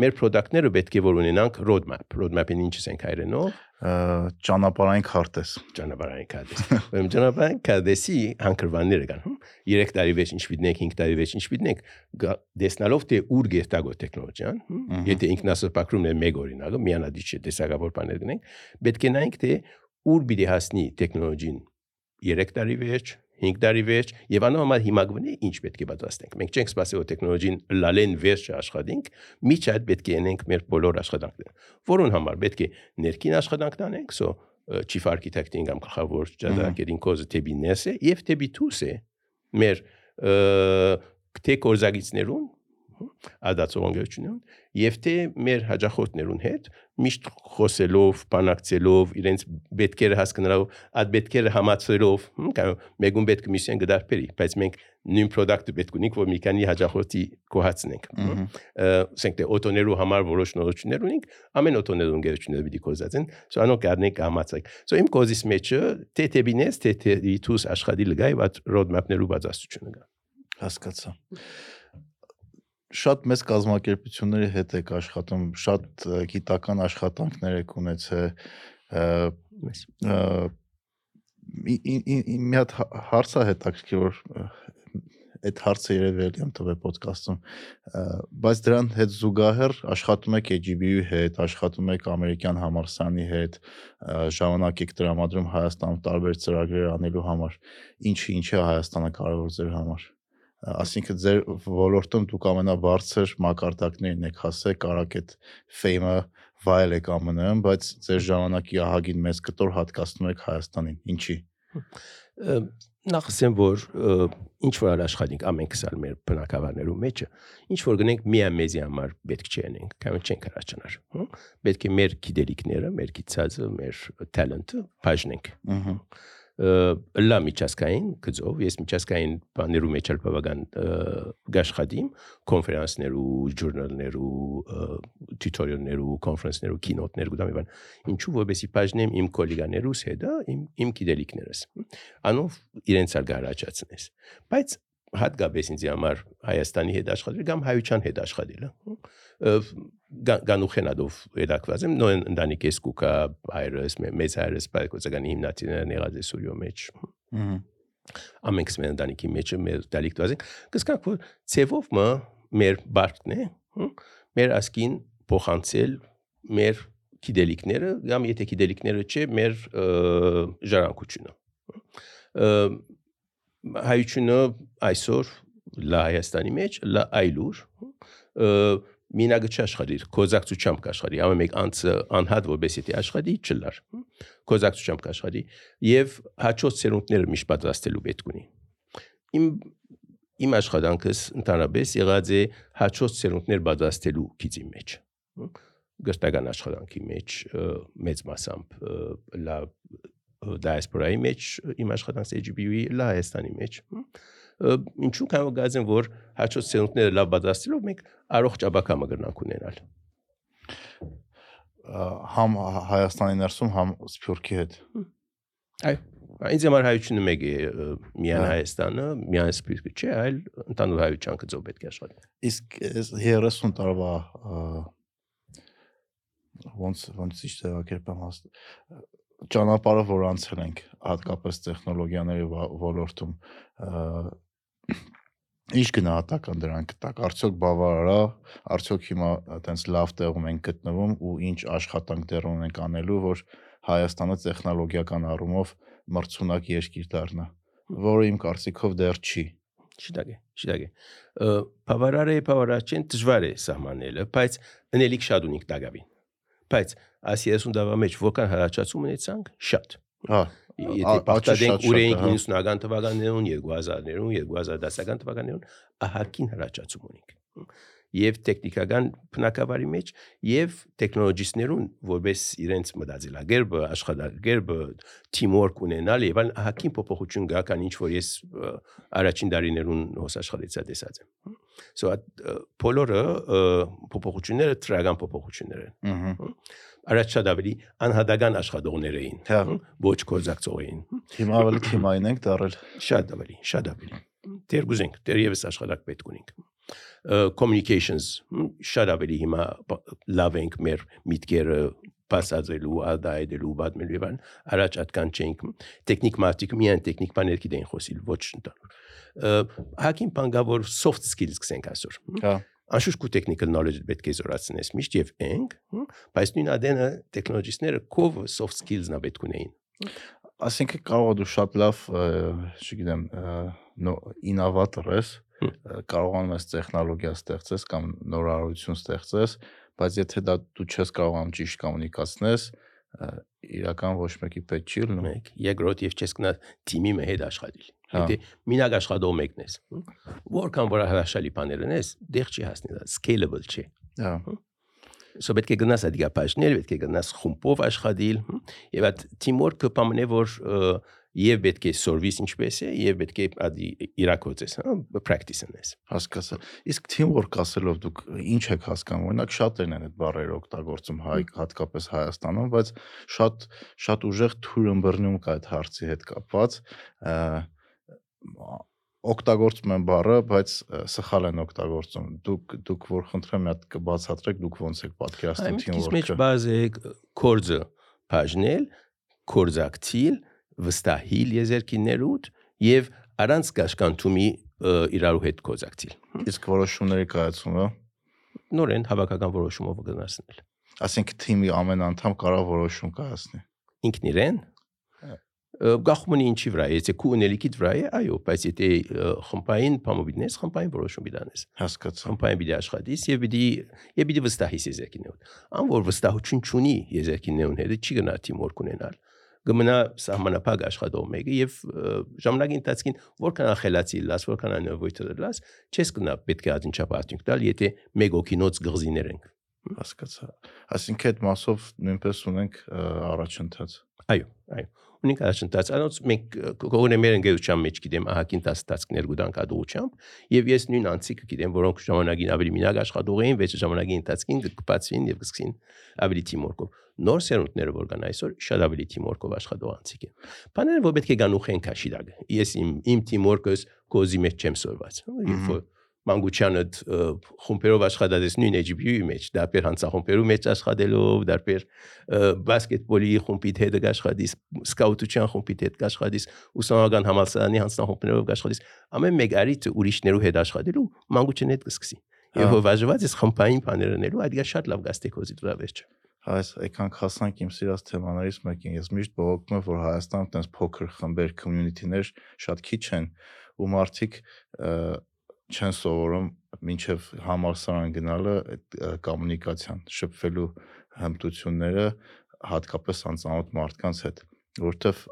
մեր product-ները պետք է որ ունենանք roadmap։ Roadmap-ին ինչ ենք հայրենով, Ճանապարհային քարտեզ։ ճանապարհային կադես։ Ուրեմն ճանապարհային կադեսի հանգրվանները կան։ հմ, 3 տարի վեճ ինչ պիտնենք, 5 տարի վեճ ինչ պիտնենք, գա- տեսնալով թե ուր գերտագո տեխնոլոգիան, եթե ինքնասպակրումն է մեկ օրինակը, միանադի չէ տեսակավոր բաներ գնենք, պետք է նայենք թե ուր պիտի հասնի տեխնոլոգին 3 տարի վերջ, 5 տարի վերջ եւ անհամար հիմա գտնի ինչ պետք է պատրաստենք։ Մենք չենք սպասի որ տեխնոլոգին լալեն վերջ աշխատենք, միջად պետք է ենենք մեր բոլոր աշխատանքները։ Որոն համար պետք է ներքին աշխատանք անենք, so chief architect-ին կամ գլխավոր ջադակերին կոզը ներս է եւ թեբի դուրս է մեր ը, թե կորզագիցներուն ադացողություններուն եւ թե մեր հաջախորդներուն հետ միշտ խոսելով, բանակցելով, իրենց պետքերը հասկանալով, այդ պետքերը համացրելով, հմ, կամ մեգուն պետք է միսիան գդարբերի, բայց մենք նույն product-ը պետք ունենք, որ մի քանի հաջախորդի կոհացնենք։ ասենք թե օտոներու համար որոշ նորություններ ունենք, ամեն օտոներու ընկերությունները պիտի կոզածեն, so անոնք առնենք համացեք։ So իմ կոզիս մեջը թե դուս աշխատի լգայ ված roadmap-ներու բացասությունը կա։ Հասկացա։ Շատ մեծ կազմակերպությունների հետ եք աշխատում, շատ գիտական աշխատանքներ եք ունեցել։ մի հատ հա- հարց է հետաքրքիր որ այդ հարցը երևի էլի եմ տվել ոդկասթում բայց դրան հետ զուգահեռ աշխատում եք AGB-ի հետ, աշխատում եք ամերիկյան համալսարանի հետ, ժամանակ եք տրամադրում Հայաստանում տարբեր ծրագրեր անելու համար։ Ինչի ինչ է Հայաստանը կարևոր ձեր համար։ Այսինքն ձեր ոլորտում դուք ամենաբարձր մակարդակներին եք հասել, կարակ այդ ֆեյմը վայել եք ԱՄՆ-ում, բայց ձեր ժամանակի ահագին մեծ կտոր հատկացնում եք Հայաստանին։ Ինչի։ նախ ասեմ որ ինչ որ աշխատենք ամենքս ալ մեր բնակավարներու մեջը ինչ որ գնենք միայն մեզի համար պետք չէ անենք կամ չենք հրաչանար պետք է մեր գիտելիքները մեր գիծածը մեր talent-ը բաժնենք Ահա։ լա միջազգային գծով ես միջազգային բաներու մեջ էլ բավական ը, գաշխատիմ կոնֆերանսներու ջուրնալներու tutorial-ներու կոնֆերանսներու keynote-ներ գտամ իվան ինչու որբեսի բաժնեմ իմ կոլեգաներուս հետ իմ իմ գիտելիքներս անով իրենց ալ գարաճացնես բայց հատկապես ինձ համար Հայաստանի հետ աշխատել կամ հայության հետ աշխատելը գանուխենադով երակված եմ նոյն ընտանիք ես կուկա այրս մե- մեծ այրս բայկոցականի հիմնադիրները եղած է Սուրյո մեջ ամենքս մեր ընտանիքի մեջ մեր դալիկտված են կսկանք որ ցևով մը մեր բարկն է մեր ասկին փոխանցել մեր գիտելիքները կամ եթե գիտելիքները չէ մեր ժառանգությունը հայությունը այսօր լա Հայաստանի մեջ լա այլուր ը, մինագը չաշխատիր կոզակցությամբ կաշխատի ամեն մեկ անցը անհատ որպես եթե աշխատի չլար կոզակցությամբ կաշխատի եւ հաջորդ սերունդները միշտ պատրաստելու պետք ունի իմ իմ աշխատանքս ընդհանրապես եղած է հաջորդ սերունդներ պատրաստելու քիծի մեջ գրտական աշխատանքի մեջ մեծ մասամբ լա ը, դիասպորայի մեջ իմ աշխատանքս AGB-ի լա Հայաստանի մեջ ինչու կարող գազեն որ հաջորդ սերունդները լավ պատրաստելով մենք առողջ աբակամը կգնանք ունենալ Համ Հայաստանի ներսում, համ Սփյուռքի հետ։ այո Ինձ համար հայությունը մեկ է Հա։ Հայաստանը, միայն սպիրտը չէ, այլ ընդհանուր հայության գծով պետք է աշխատի։ Իսկ այս 30 տարվա ոնց ոնց ճիշտ ձևակերպեմ հաստ ճանապարհը որ անցել ենք հատկապես տեխնոլոգիաների ոլորտում ինչ գնահատական դրանք տակ արդյոք բավարար է արդյոք հիմա այտենց լավ տեղում ենք գտնվում ու ինչ աշխատանք դեռ ունենք անելու որ Հայաստանը տեխնոլոգիական առումով մրցունակ երկիր դառնա որը իմ կարծիքով դեռ չի Շիտագե, շիտագե։ Բավարար է, բավարար չեն դժվար է սահմանելը, բայց ընելիք շատ ունիկ դակավին։ Բայց այս 30 դավա մեջ որքան հրաչացում ունեցանք, շատ։ հա Եթե Ա- աճը պատտադենք շատ-շատ ուր է, էինք հա։ 90-ական թվականներում, 2000-ներում, 2010-ական թվականներում, ահագին հրաչացում ունենք։ Եվ տեխնիկական բնակավարի մեջ եւ տեխնոլոգիստներուն որպես իրենց մտածելակերպը, աշխատակերպը, teamwork ունենալ եւ այլն ահագին փոփոխություն գա կան ինչ որ ես առաջին դարիներուն հոս աշխատեցա տեսած եմ։ So բոլորը փոփոխությունները տրական փոփոխություններ են։ ըհը առաջ շատ ավելի անհատական աշխատողներ էին, հա։ ոչ կորզակցող էին։ Հիմա ավելի թիմային ենք դարել։ Շատ ավելի, շատ ավելի։ Տերգուզ ենք, դերևս աշխատակ պետք ունենք communications շատ ավելի հիմա լավ ենք մեր միտքերը passazelու, ադայդելու, բադմելու եւ այլն, առաջ այդքան չենք։ Տեխնիկ մարդիկ միայն տեխնիկ բաներ գիտեն խոսիլ, ոչ ընդան։ Հակին բանգավոր soft skills-ս ենք այսօր։ Հա։ Անշուշտ technical knowledge պետք է զորացնես միշտ եւ ենք, բայց նույն ադենը տեխնոլոգիստները կով soft skills-նա պետք ունեին։ Այսինքն կարող է դու շատ լավ, չգիտեմ, նո ինովատոր ես, կարողանում ես տեխնոլոգիա ստեղծես կամ նորարարություն ստեղծես, բայց եթե դա դու չես կարողանում ճիշտ կոմունիկացնես, իրական ոչ մեկի պետք չի լինում։ մեկ երկրորդ եւ չես գնա թիմի մե հետ աշխատել եթե մինակ աշխատող մեկն ես որքան որ հրաշալի բաներ ունես դեղ չի հասնի scalable չի Հա so պետք է գնաս այդ գապաշներ պետք է գնաս խումբով աշխատել եւ այդ teamwork-ը պամնե որ եւ պետք է service ինչպես է եւ պետք է ադի իրակոծես հա practice անես հասկացա։ Իսկ teamwork ասելով դուք ինչ եք հասկանում։ Օրինակ շատերն են այդ բառերը օգտագործում հայ հատկապես Հայաստանում, բայց շատ շատ ուժեղ թուրըմբռնում կա այդ հարցի հետ կապված։ ը, օգտագործում են բառը, բայց սխալ են օգտագործում։ Դուք դուք որ խնդրեմ մի հատ կբացատրեք, դուք ոնց եք պատկերացնում Այմից մեջ teamwork-ը։ բազե կորձը բաժնել կորզակցիլ վստահիլ եզերքիներուտ եւ առանց կաշկանտումի իրարու հետ կոզակցիլ Իսկ որոշումների կայացումը, նորեն հավաքական որոշումով գնացնել ասենք թիմի ամեն անդամ կարող որոշում կայացնի։ ինքն իրեն Ը, գախմունի ինչի վրա եթե քու ունելիքիդ վրա է այո բայց եթե խմբային փամոբիդնես խմբային որոշում բիդանես Հասկացա։ խմբային բիդի աշխատիս եւ բիդի եւ բիդի վստահիս եզերքիներուն ան որ վստահություն չունի եզերքիներուն հետ չի գնա թիմորք ունենալ գմնա սահմանապակ աշխատող մեկը եւ ժամանակի ընթացքին որքան ախելացի լաս որքան անովույթը լաս չես գնա պետք է ադինչապ արդյունք տալ եթե մեկ օքինոց գղզիներ ենք Հասկացա։ Այսինքն այդ մասով նույնպես ունենք առաջընթաց։ այո այո ունենք առաջընթաց անոնց մենք կողոն մեր ընկերության մեջ գիտեմ ահագին տաստացքներ գուտան կադուղությամբ եւ ես նույն անցիկը գիտեմ որոնք ժամանակին ավելի մինակ աշխատող էին վեց ժամանակի ընթացքին կպացվին եւ կսկսին ավելի թիմորկով նոր սերունդները որ կան այսօր շատ ավելի թիմորկով աշխատող անցիկ են բաները որ պետք է գան ուխեն քաշիդագ ես իմ իմ թիմորկս կոզի մեջ չեմ սորված երբ որ մանկությանը խումբերով աշխատած նույն HBU-ի մեջ, դարբեր հանցախումբերու մեջ աշխատելով, դարբեր բասկետբոլի խումբի հետ աշխատիս, սկաուտության խումբի հետ աշխատիս, ուսանողական համալսարանի հանցախումբերով աշխատիս, ամեն մեկ արիթ ուրիշներու հետ աշխատելու մանկության հետ կսկսի։ Եվ Հա։ որ վաժված ես խմբային բաներ անելու, այդ գա շատ լավ գաստեքոզի դրա վերջը։ Այս այքան հասանք իմ սիրած թեմաներից մեկին։ Ես միշտ բողոքում եմ, որ Հայաստանում տես փոքր խմբեր, community-ներ շատ քիչ են ու մարդիկ չեն սովորում մինչև համալսարան գնալը այդ կոմունիկացիան, շփվելու հմտությունները հատկապես անծանոթ մարդկանց հետ, որովհետև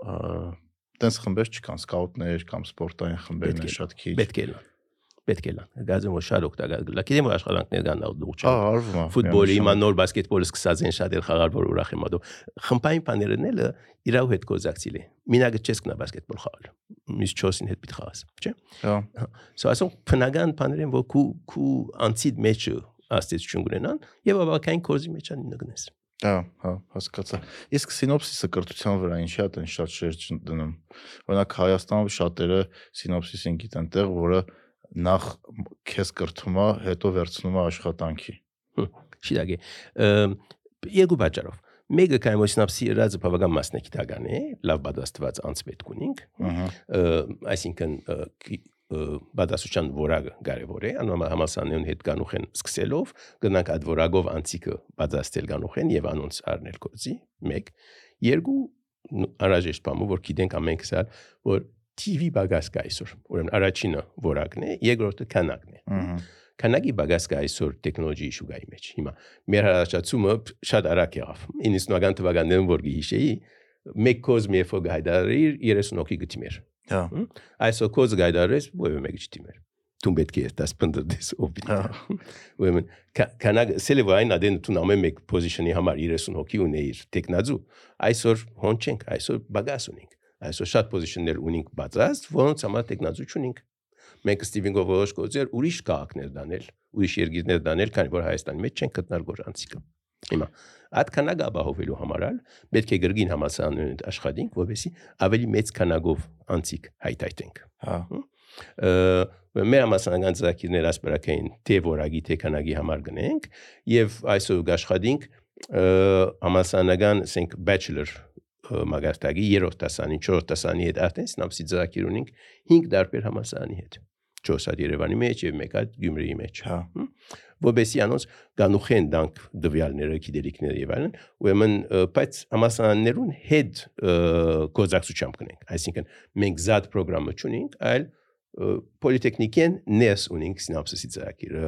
տես խմբեր չկան, սկաուտներ կամ սպորտային խմբերն են շատ քիչ։ Պետք է լան։ Պետք է լան։ Գազը որ շատ օգտակար գլա։ Գիտեմ որ աշխատանքներ կան նոր դուք Ահա, արվում է։ ֆուտբոլի հիմա նոր բասկետբոլը սկսած են շատ էլ խաղալ որ ուրախ եմ ադու խմբային բաներն էլ իրավ հետ կոզակցիլ է մինագը չես կնա բասկետբոլ խաղալ միս 4-ին հետ պիտի խաղաս չէ Հա, so ասում փնական բաներ են որ քու քու անցիդ մեջը աստեցություն կունենան եւ ավակային կորզի մեջ ան նգնես Հա, հա, հասկացա։ Իսկ սինոպսիսը կրթության վրա ինչի՞ է տեն շատ շերջ դնում։ Օրինակ Հայաստանում շատերը սինոպսիսին գիտեն տեղ, որը նախ քեզ կրթում է, հետո վերցնում է աշխատանքի։ Շիրագի։ Երկու պատճառով։ Մեկը կայմո սինապսի ռազը բավական մասնակիտական է, լավ պատասխանված անցպետ ունենք։ Ահա։ Այսինքն բադասության որակը կարևոր է անոմա համասանուն հետ կանուխ են սկսելով գնանք այդ որակով անցիկը բադաստել կանուխ են եւ անոնց առնել կոզի 1 երկու առաջիշտ բամը որ գիտենք ամենք սա որ TV բագաս կա այսօր ուրեմն առաջինը որակն է երկրորդը քանակն է քանակի բագաս կա այսօր տեխնոլոգիի շուգայի մեջ հիմա մեր հարաճացումը շատ արագ եղավ 90-ական թվականներում որ գիշեի մեկ կոզ մի ֆոգ հայդարի 30 հոգի գտիմեր Հա։ Այսօր կոզ գայդարես ովը մեկ չտիմեր։ Դու պետք է դաս պնդես օբի։ Ուրեմն կանագ սելևային ադեն դու նամեն մեկ պոզիցիոնի համար 30 հոգի ունեիր տեխնազու։ Այսօր հոն չենք, այսօր բագաս ունենք։ Այսօր շատ պոզիցիոններ ունենք բացած, որոնց համար տեխնազու չունենք։ Մենք Ստիվենգով որոշ գործեր ուրիշ քաղաքներ դանել, ուրիշ երկիրներ դանել, քանի որ Հայաստանի մեջ չեն գտնել գործանցիկը։ Հիմա այդ քանակը ապահովելու համար պետք է գրգին համասարաններն աշխատենք, որովհետեւ ավելի մեծ քանակով անցիկ հայթայթենք։ Հա։ Մեր համասարանական ծրագիրներ ասպարակային թե որագի թե քանակի համար գնենք եւ այսօր աշխատենք համասարանական ասենք bachelor մագարտագի երրորդ դասանի, չորրորդ դասանի հետ արդեն սնապսի ծրագիր ունենք 5 դարբեր համասարանի հետ։ 4 հատ Երևանի մեջ եւ 1 հատ Գյումրիի մեջ Հա։ որբեսի անոնց գանուխեն դանք դվյալները գիտելիքները եւ այլն ուրեմն բայց համասարաններուն հետ կոզակցությամբ կնենք այսինքն մենք զատ ծրագրամը չունենք այլ պոլիտեխնիկեն ներս ունենք սինապսիսի ծրագիր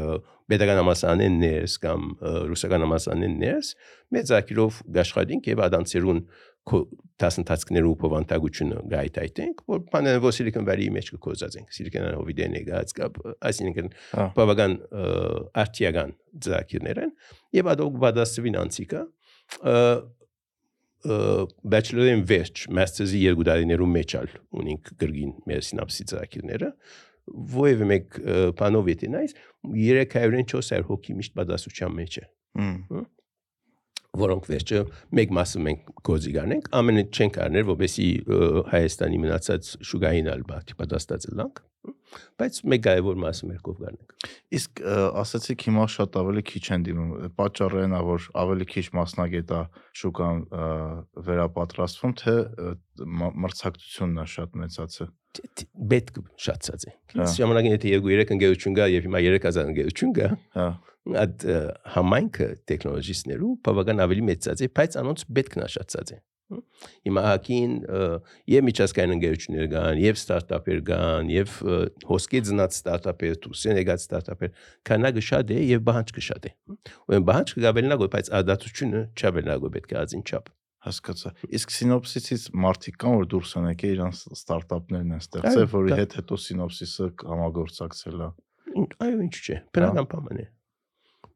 պետական համասարանեն ներս կամ ռուսական համասարանեն ներս մեծ ակիրով գաշխատենք եւ ադանցերուն դասընթացքներու փոխանցությունը գայթայթենք որ բանը որ Silicon Valley-ի մեջ կոզածենք Silicon Valley-ին եկած կապ այսինքն բավական արտիական ծրագիրներ են եւ ադոգ բադասվին անցիկա bachelor-ին վերջ master's-ի երկու տարիներում մեջ ալ ունենք գրգին մեր սինապսի ծրագիրները ովև մեկ բանով ետնայս 300-ին 400 հոգի միշտ բադասության մեջ է Հմ։ որոնք վերջը մեկ մասը մենք գոզի գանենք ամենը չենք արներ որովհետեւ Հայաստանի մնացած շուգային ալբա պատաստած լանք բայց մեկ կարևոր մասը մեր կով գանենք Իսկ ասացիք հիմա շատ ավելի քիչ են դիմում։ Պատճառը է, որ ավելի քիչ մասնագետ է շուկան վերապատրաստվում, թե մրցակցությունն է շատ մեծացել։ պետք շատացած է Հա։ Իսկ ժամանակին եթե 2-3 ընկերություն կա եւ հիմա 3000 ընկերություն կա Հա։ այդ համայնքը տեխնոլոգիստներու բավական ավելի մեծացած է բայց անոնց պետքն է շատացած է Հիմա հակին եւ միջազգային ընկերություններ կան, եւ ստարտափեր կան, եւ հոսքի ծնած ստարտափեր, դուսեն եկած ստարտափեր, քանակը շատ է եւ բանջկը շատ է։ Ուրեմն բանջկը գաբելնագո, բայց ադատությունը չաբելնագո պետք է ազին չափ։ Հասկացա։ Իսկ սինոպսիսից մարդիկ կան, որ դուրս են եկել իրանց ստարտափներն են ստեղծել, որի հետ հետո սինոպսիսը համագործակցել է։ Ինչ- Այո, ինչ չէ։ Բնական բան է։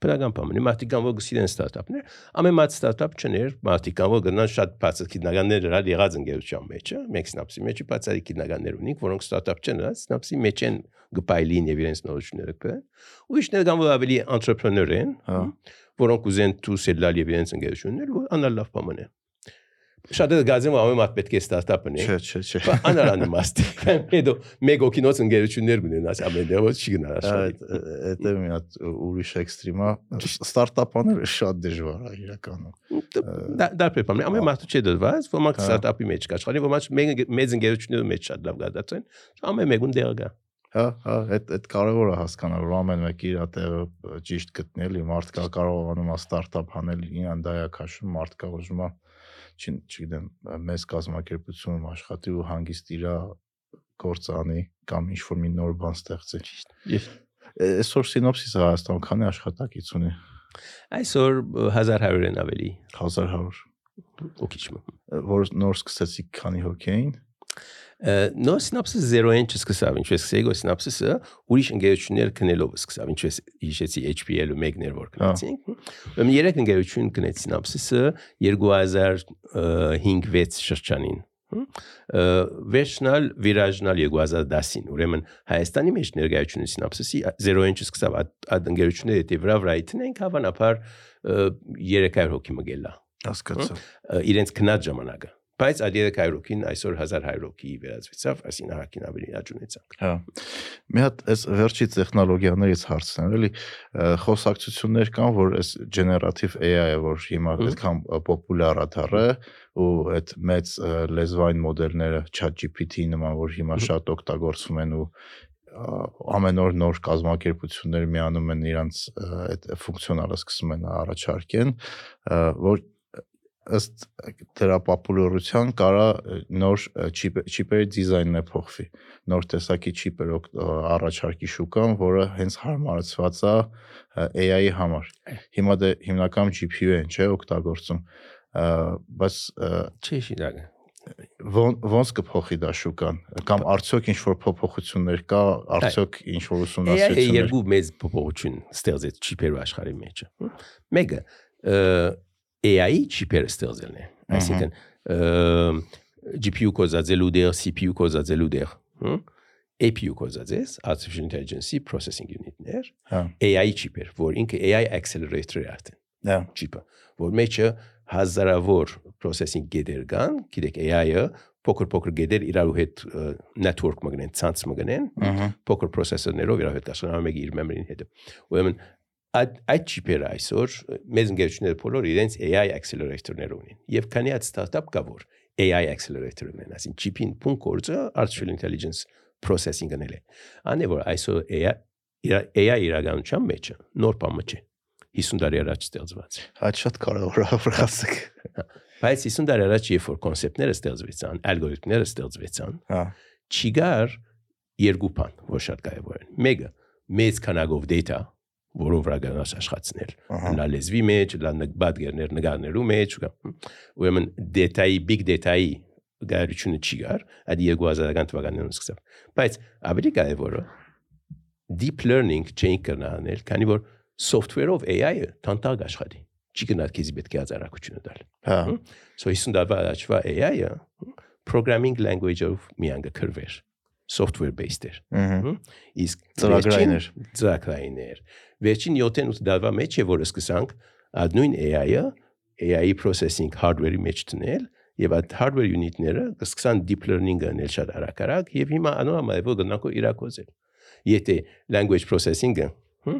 Բնական բան է։ Մարդիկ որ գսիրեն ստարտափներ, ամեն մատ ստարտափ չներ, մարդիկ որ գնան շատ բացը քիդնականներ հրալ եղած ընկերության մեջ, մեկ սնապսի մեջ բացարի քիդնականներ ունենք, որոնք ստարտափ չեն, հա, սնապսի մեջ են գպայլին եւ իրենց նորությունները կան։ Ուրիշներ կան որ ավելի entrepreneur են, Հա։ որոնք ուզեն դուսելալ եւ իրենց ընկերություններ, որ անալ լավ բան է։ Շատ է գազեմ ամեն մատ պետք է ստարտափ ունի։ Չէ, չէ, չէ։ Բա անարանը մաստի։ Հետո մեկ օկինոց ընկերություններ գունենաս ամեն դեպքում չի գնա Այդ աշխարհի։ այդ է մի հատ ուրիշ էքստրիմ է։ Ստարտափաները շատ դժվար է իրականում։ Դա դա պեպամ։ Ամեն մարդու չէ դրված, ոմանք ստարտափի մեջ կա, աշխարհի ոմանք մեծ ընկերությունների մեջ շատ լավ գադացեն։ Ամեն մեկուն դեր գա։ Հա, հա, այդ այդ կարևոր է հասկանալ, որ ամեն մեկը իր տեղը ճիշտ գտնել, ու մարդկա կարողանում է ստարտափ անել, իրան դա է քաշում, մարդկա ուզում է չի, չգիտեմ, մեծ կազմակերպությունում աշխատի ու հանգիստ իր գործանի կամ ինչ որ մի նոր բան ստեղծի։ Ճիշտ։ Այսօր սինոպսիսը Հայաստանում քանի աշխատակից ունի։ Այսօր 1100-ն ավելի 1100 օքիչմ։ որ նոր սկսեցիք քանի հոգի էին։ Նո սինապսիս 0-ին չսկսավ, ինչպես սկսեգո սինապսիսը ուրիշ ընկերություններ քնելով սկսավ, ինչպես հիշեցի HPL-ը մեկներ որ քնեցինք։ Ուրեմն երեք ընկերություն քնեց սինապսիսը 2005-6 շրջանին։ Վերջնալ վիրաժնալ 2010-ին, ուրեմն Հայաստանի մեջ ներկայությունը սինապսիսի 0-ին չսկսավ այդ ընկերությունները դե վրա վրա իտնենք հավանաբար 300 հոգի մգելա Հասկացա։ իրենց քնած ժամանակը բայց այդ 300 հոգին այսօր 1100 հոգի վերածվեցավ այսին ահագին ավելի աճ ունեցանք Հա։ Մի հատ այս վերջի տեխնոլոգիաներից հարցն է, էլի խոսակցություններ կան, որ այս generative AI-ը, որ հիմա այդքան պոպուլյար է դառը, ու այդ մեծ լեզվային մոդելները ChatGPT-ի նման, որ հիմա շատ օգտագործվում են ու ամեն օր նոր կազմակերպություններ միանում են իրանց այդ ֆունկցիոնալը սկսում են առաջարկեն, որ ըստ դրա պոպուլարության կարա նոր չիպ չիպերի դիզայնն է փոխվի նոր տեսակի չիպեր առաջարկի շուկան, որը հենց հարմարացված է AI-ի համար։ Հիմա դե հիմնականում GPU են, չէ, օգտագործում։ Բայց չի շիրակ ո- ոնց կփոխի դա շուկան կամ արդյոք ինչ որ փոփոխություններ կա, արդյոք ինչ որ ուսումնասիրություններ երկու մեծ փոփոխություն ստեղծեց չիպերու աշխարհի մեջ մեկը AI չիպերը ստեղծելն է այսինքն GPU կոզածելու դեր CPU կոզածելու դեր հմ, APU կոզածես artificial intelligence processing unit-ներ Հա, AI չիպեր որ ինքը AI accelerator-ը արդեն հա, չիպը, որ մեջը հազարավոր processing գեդեր կան, գիտեք AI-ը փոքր-փոքր գեդեր իրար հետ network մգնեն, ցանց մգնեն, փոքր processor-ներով իրար հետ կասկան մեկը իր memory-ին հետ։ Ուրեմն այդ այդ չիպերը այսօր մեծ ընկերությունները բոլոր իրենց AI accelerator-ներ ունեն։ Եվ քանի այդ startup կա որ AI accelerator ունեն, ասին չիպին փուն կորձը artificial intelligence processing-ն էլ է։ Անի որ այսօր AI AI իրականության մեջը նոր բանը չէ։ 50 տարի առաջ ստեղծված։ այդ շատ կարևոր է որ ասեք։ Բայց 50 տարի առաջ երբ որ կոնցեպտները ստեղծվեցան, ալգորիթմները ստեղծվեցան, Հա, չիգար երկու բան, որ շատ կարևոր են։ Մեկը մեծ քանակով data, որով վրա գնաց աշխատցնել։ ահա, Լա լեզվի մեջ, լա նկբադգերներ նկարներու մեջ, ուրեմն data-ի, big data-ի գարությունը չիգար, այդ 2000-ական թվականներում սկսավ։ Բայց ավելի կարևորը deep learning չէին կրնանել, քանի որ software-ով AI-ը տանտակ աշխատի։ Չի գնալ քեզի պետք է ազարակությունը տալ։ հա, So 50 տարվա առաջվա AI-ը programming language-ով միան կրվեր software based էր ըհը, իսկ Ծրագրային էր։ վերջին- ծրագրային էր վերջին 7-8 տարվա մեջ է որ սկսանք այդ նույն AI-ը AI-ի processing hardware-ի մեջ դնել եւ այդ hardware unit-ները կսկսան deep learning-ը անել շատ արագ-արագ եւ հիմա անոհամա է որ գնանք իրակոզել եթե language processing-ը հմ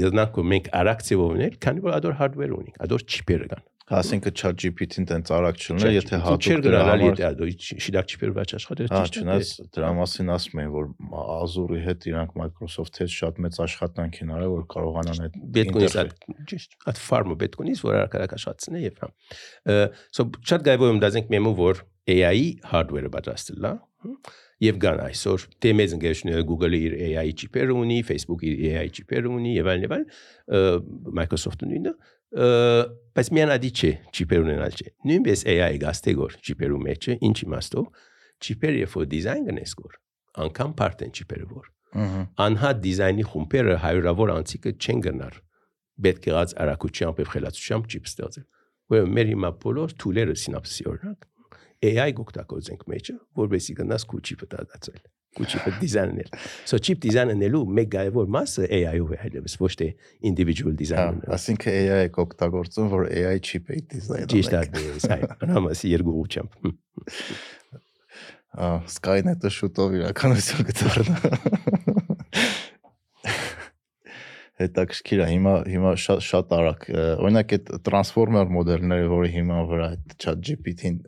գնանք մենք արագ ծավալներ քանի որ ադոր hardware ունենք ադոր chip-երը կան ասինքն ChatGPT-ն տենց արագ չլինի, եթե չէր հատուկ գնալ համար եթե ադոր շիդակ chip-եր վաճ աշխատել Հա, ճիշտ է, չնայած դրա մասին ասում են, որ Azure-ի հետ իրանք Microsoft-ի հետ շատ մեծ աշխատանք են արել, որ կարողանան այդ ունի ինտերֆեյս- ճիշտ այդ պետք ունի որ արագ աշխատացնի եւ հա so կարևոր եմ դասենք մեմու որ AI-ի hardware-ը պատրաստել է հմ, եւ կան այսօր դե մեծ ընկերությունները Google-ը իր AI chip-երը ունի, Facebook-ը իր AI chip-երը ունի եւ այլն եւ այլն Microsoft-ը նույնը ը, բայց միան ադի չէ chip-եր ունենալ չէ նույնպես AI-ը գաստեգոր chip-երու մեջը ինչ իմաստով chip-երը երբ որ դիզայն կնես գոր անկամ part են chip-երը որ անհատ դիզայնի խումբերը հայրավոր անցիկը չեն գնար պետք եղած արագությամբ եւ խելացությամբ չիպ ստեղծել ուրեմն մեր հիմա բոլոր թուլերը սինապսի օրինակ AI գոկտակոզենք մեջը որովհետեւ գնաս քուչիպը դադացել քուչիպը դիզայնել so chip դիզայնելու մեկ կարևոր մասը AI-ով է այլևս ոչ թե individual հա, design-ը ասինքն AI-ը կօգտագործում, որ AI chip-ի դիզայն ճիշտ է այ անամասի երկու Ա, Skynet-ը շուտով իրականություն կդառնա։ Հետաքրքիր է, հիմա հիմա շատ շատ արագ, օրինակ այդ transformer մոդելները, որը հիմա վրա այդ ChatGPT-ին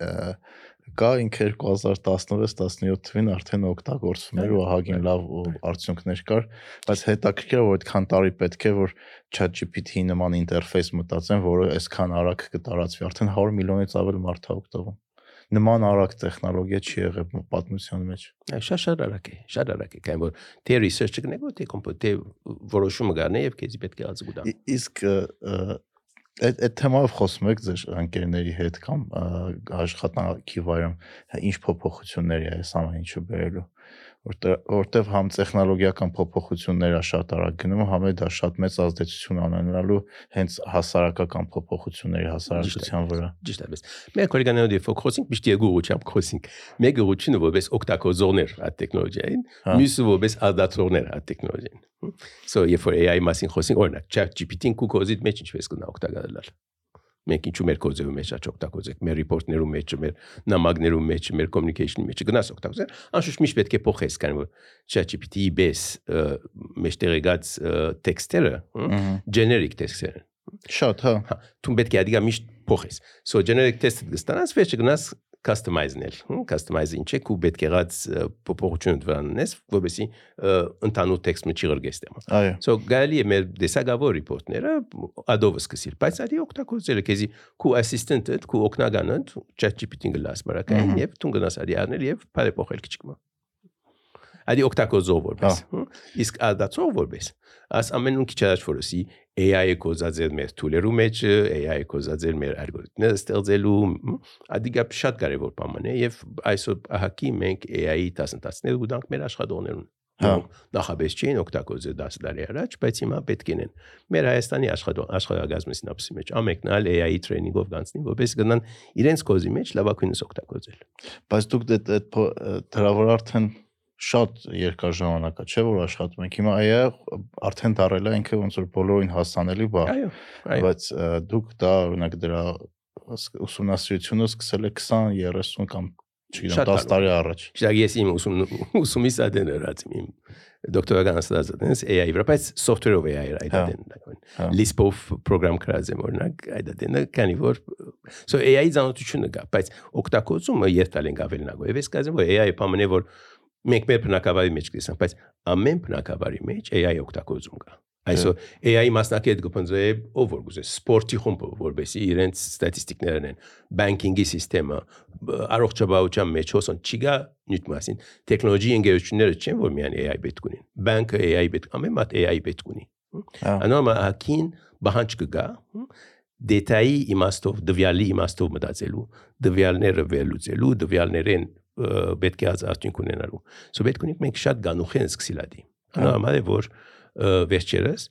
կա ինքը 2016-17 թվին արդեն օգտագործվում էր ու ահագին լավ ու արդյունքներ կար, բայց հետաքրքիր է որ այդքան տարի պետք է որ ChatGPT-ի նման ինտերֆեյս մտածեն, որը այսքան արագ կտարածվի, արդեն 100 միլիոնից ավել մարդ է օգտվում նման արագ տեխնոլոգիա չի եղել պատմության մեջ։ շատ շատ արագ է շատ արագ է կային որ թե research կնեք թե կոմպյուտե որոշումը գարնե եւ քեզի պետք է ազգուդա Ի- Իսկ այդ այդ թեմայով խոսում եք ձեր ընկերների հետ կամ աշխատանքի վայրում հա, ինչ փոփոխություններ է այս ամեն ինչը բերելու որտեղ որտեղ համ տեխնոլոգիական փոփոխությունները շատ արագ գնում համ էլ դա շատ մեծ ազդեցություն անելու հենց հասարակական փոփոխությունների հասարակության վրա ճիշտ է մեր կոլեգաներով դե ֆոկուսինգ միշտ երկու ուղղությամբ խոսինք մեկ ուղղությունը որպես օգտագործողներ այդ տեխնոլոգիային Հա։ մյուսը որպես ազդացողներ այդ տեխնոլոգիային so երբ որ AI մասին խոսենք օրինակ chat GPT-ին կուկոզիտ մեջ ինչպես կնա օգտագործել Մենք ինչու մեր կոդերի մեջ աճ օգտագործենք, մեր report-ներում մեջ, մեր նամակներում մեջ, մեր communication-ի մեջ գնաս օգտագործել, անշուշտ միշտ պետք է փոխես, քանի որ ChatGPT-ի բես մեջտեղ եկած տեքստերը, generic տեքստեր են։ Շատ, հա։ Հա, դու պետք է ադիգա միշտ փոխես։ So generic test-ը կստանաս, վերջը գնաս customize-նել, customize-ին չեք ու պետք եղած փոփոխություն դրաննես, որովհետեւ ընդհանուր տեքստը չի գրգեստեմ։ Այո։ So գալի է մեր դեսագավոր report-ները Adobe սկսիլ, բայց արի օգտագործել է քեզի քու assistant-ը, քու օգնականը ChatGPT-ին գլաս բարակային եւ դու գնաս արի առնել եւ բարե փոխել քիչկմա։ Ադի օգտագործող որպես։ Իսկ ադացող որպես։ Աս ամենուն քիչ առաջ որսի AI-ը կոզածել մեր tool-երու մեջ, AI-ը կոզածել մեր ալգորիթմները ստեղծելու, ադիգա շատ կարևոր բան է եւ այսօր ահակի մենք AI-ի դասընթացներ ու դանք մեր աշխատողներուն Հա։ նախաբես չէին օգտագործել 10 տարի առաջ, բայց հիմա պետք են։ Մեր Հայաստանի աշխատող աշխատակազմի սինապսի մեջ ամեկնալ AI-ի տրեյնինգով գանցնի, որպես գնան իրենց կոզի մեջ լավագույնս օգտագործել։ Բայց դուք դե դրա վրա արդեն շատ երկար ժամանակ է, չէ՞ որ աշխատում եք։ Հիմա այա արդեն դարել է ինքը ոնց որ բոլորին հասանելի բան։ Այո, այո։ Բայց դուք դա օրինակ դրա ուսումնասիրությունը սկսել եք 20, 30 կամ չգիտեմ Շատ 10 տարի առաջ։ Շագ ես իմ ուսում ուսումի սադեն երած իմ դոկտորական ստացած AI վրա, բայց software-ով AI այդ Հա։ դեն։ Հա։ Lisp-ով program գրած եմ օրինակ այդ դենը քանի որ so AI-ի ցանոթությունը կա, բայց օգտագործումը երթալ ենք ավելնագո։ Եվ ես կասեմ որ AI-ը պամենե որ մենք մեր բնակավարի մեջ կգեսանք, բայց ամեն բնակավարի մեջ AI օգտագործում կա։ Այսօր AI մասնակետ գտնձե ով որ գուզե սպորտի խումբը որբեսի իրենց ստատիստիկներն են բանկինգի համակարգը առողջապահության մեջ հոսոն չիգա նյութ մասին տեխնոլոգի ընկերությունները չեն որ միայն AI պետք ունին բանկը AI պետք ամեն մատ AI պետք ունի Հա։ անորմա հակին բահանջ կգա դետայի իմաստով դվյալի իմաստով մտածելու դվյալները վերլուծելու դվյալներեն պետք է արդյունք ունենալու so պետք ունենք մենք շատ գանուխեն սկսիլ ադի անորմա է որ վերջերս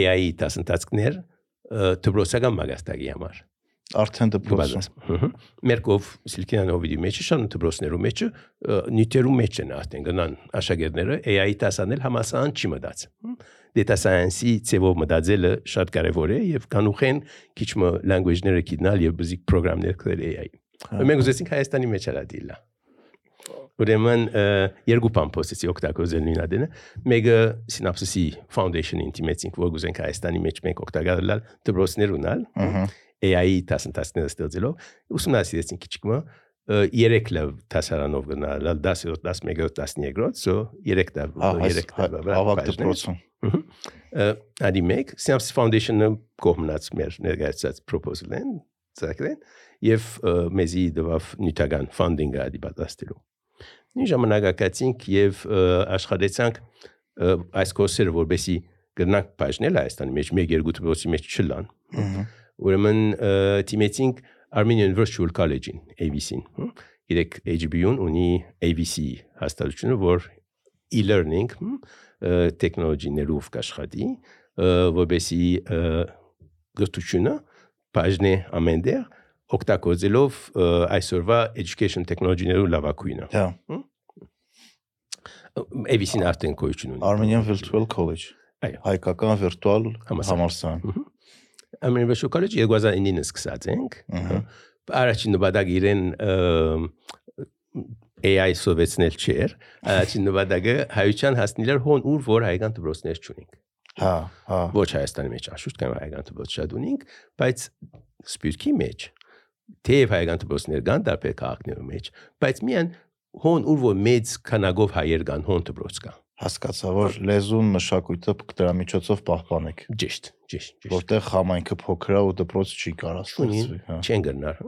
AI-ի դասընթացքներ ը, դպրոցական մագաստակի համար Արդեն դպրոցում։ Մերկով Սիլիկոնովի մեջը շան դպրոցներու մեջը նյութերու մեջ են արդեն գնան աշակերտները AI-ի դասանել համասան չի մտած։ Data science-ի ծևով մտածելը շատ կարևոր է եւ կանուխեն քիչ մը language-ները գիտնալ եւ բզիկ պրոգրամներ գրել AI-ի։ Մենք ուզեցինք Հայաստանի մեջ արա դիլա։ Ուրեմն երկու բան փոստեցի օգտագործել նույնադենը։ Մեկը Synopsys-ի Foundation-ին դիմեցինք, որ գուզենք Հայաստանի մեջ մենք օգտագործել դպրոցներ ունալ։ Ահա։ AI-ի դասընթացները ստեղծելով ուսումնասիրեցին քիչկմը 3 լավ դասարանով գնալ 10-րդ 11-րդ 13-րդ so 3 տա Ահա 3 տա ավակ դպրոցում։ Ադի մեկ Synapse Foundation-ը կողմնած մեր ներկայացած proposal-ն ցակրեն եւ մեզի դվավ նյութական funding-ը ադի պատասխանելու։ Նույն ժամանակակացինք եւ աշխատեցանք այս կորսերը որբեսի գտնանք բաժնել Հայաստանի մեջ մեկ երկու դպրոցի մեջ չլան։ Ուրեմն ը, թիմեցինք Armenian Virtual College-ին, AVC-ին։ Իրեք HBU-ն ունի AVC հաստատությունը, որ e-learning տեխնոլոգիներով կաշխատի, որբեսի ը, բաժնե ամենդեր օգտագործելով այսօրվա education technology-ներու լավակույնը։ Հա։ AVC-ն արդեն գոյություն ունի։ Armenian Virtual College։ Այո։ Հայկական վիրտուալ Համալսարան։ Armenian Virtual College 2009-ին սկսած ենք։ Ահա։ Առաջին նպատակը իրեն AI սովեցնել չէր, առաջին նպատակը հայության հասնելը հոն ուր որ հայկան դպրոցներ չունենք։ Հա, հա։ Ոչ Հայաստանի մեջ անշուշտ կամ հայկան դպրոց շատ ունենք, բայց սպյուրքի մեջ թեև հայկան դպրոցներ կան տարբեր քաղաքներում մեջ, բայց միան հոն ուր որ մեծ քանակով հայեր կան հոն դպրոց կա։ Հասկացա, որ լեզուն մշակույթը դրա միջոցով պահպանեք, Ճիշտ, ճիշտ, ճիշտ։ որտեղ համայնքը փոքր է ու դպրոց չի կարող ստեղծվի, հա։ չեն գնար։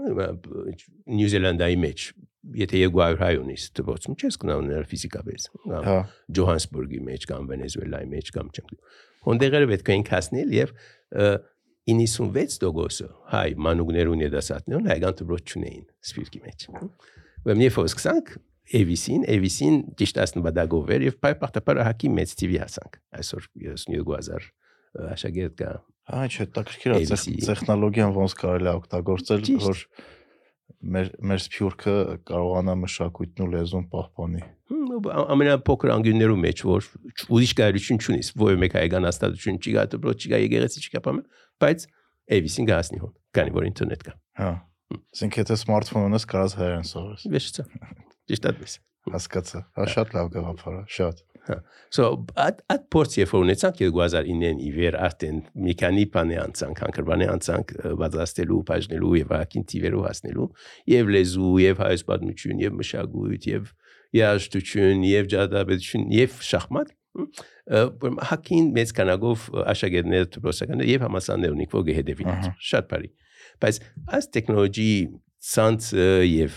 Նյու Զելանդիայի մեջ եթե 200 հայ ունիս դպրոցում չես գնա ունել ֆիզիկապես։ Հա, Ջոհանսբուրգի մեջ կամ Վենեսուելայի մեջ կամ չեմ գիտեմ։ Հոնդեղերը պետք է ինքասնել եւ ը, 96%-ը հայ մանուկներուն եդասատներուն հայկան դպրոց չունեին սպիրկի մեջ։ Ուրեմն երբ որ սկսանք AVC-ին, AVC-ին ճիշտ ասնբադագով էր եւ բայ պարտապար հակի մեծ TV հասանք։ Այսօր 32000 աշակերտ կա։ հա, չէ, ABC-ի։ տեխնոլոգիան ոնց կարելի է օգտագործել, որ մեր մեր սփյուռքը կարողանա մշակույթն ու լեզուն պահպանի։ ամենափոքր անգյուններու մեջ որ ուրիշ կարողություն չունիս, որը մեկ հայկան հաստատություն չի գա դպրոց չի գա եկեղեցի չի գա բանը, բայց ABC-ին գահսնի հոն, քանի որ ինտերնետ կա։ Հա։ Ասենք եթե սմարթֆոն ունես, կարաս հայերեն սովորես։ Վեշցա։ Ճիշտ այդպես։ Հասկացա։ Հա շատ լավ գաղափար է, շատ։ So at at port երբ ունեցանք 2009-ին ի վեր արդեն մի քանի բանի անցանք, հանկրվանի անցանք ը, բացաստելու, բաժնելու եւ ակին տիվերով հասնելու եւ լեզու եւ հայոց պատմություն եւ մշակույթ եւ երաժշտություն եւ ջադաբեդություն եւ շախմատ հակին մեծ քանակով աշակերտներ դպրոցականներ եւ համասաններ ունենք որ գեհդեվին Ահա։ շատ բարի բայց այս տեխնոլոգի ցանցը եւ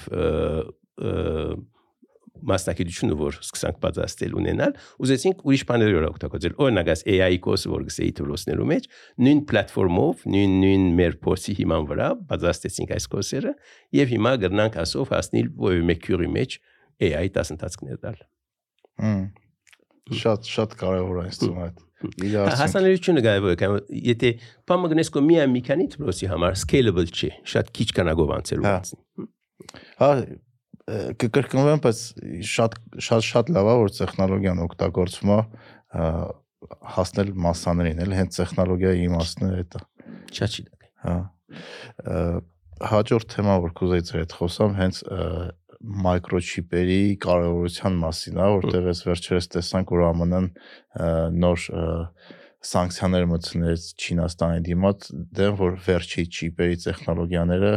մասնակցությունը որ սկսանք պատասխանել ունենալ ուզեցինք ուրիշ բաներով օգտագործել օրինակ այս AI կորսը որ գսեի դրոսներու մեջ նույն պլատֆորմով նույն նույն մեր փոսի հիման վրա պատասխանեցինք այս կորսերը եւ հիմա գրնանք ասով հասնել որևէ մեկ քյուրի մեջ AI դասընթացքներ տալ Շատ շատ կարևոր է ինձ այդ։ Իրար հասանելիությունը կարևոր է եթե բամը գնես կո միայն մի քանի դրոսի համար scalable չի շատ քիչ քանակով անցելու Հա։ անցնի Հա կկրկնվեմ, բայց շատ շատ շատ լավ է որ տեխնոլոգիան օգտագործվում է հասնել մասսաներին, էլ հենց տեխնոլոգիայի իմաստն է դա։ շատ չի դա Հա։ Հաջորդ թեմա, որ կուզեի ձեր հետ խոսամ, հենց մայկրոչիպերի կարևորության մասին է, որտեղ ես վերջերս տեսանք, որ ԱՄՆ-ն նոր սանկցիաներ մտցնեց Չինաստանի դիմաց, դեմ որ վերջի չիպերի տեխնոլոգիաները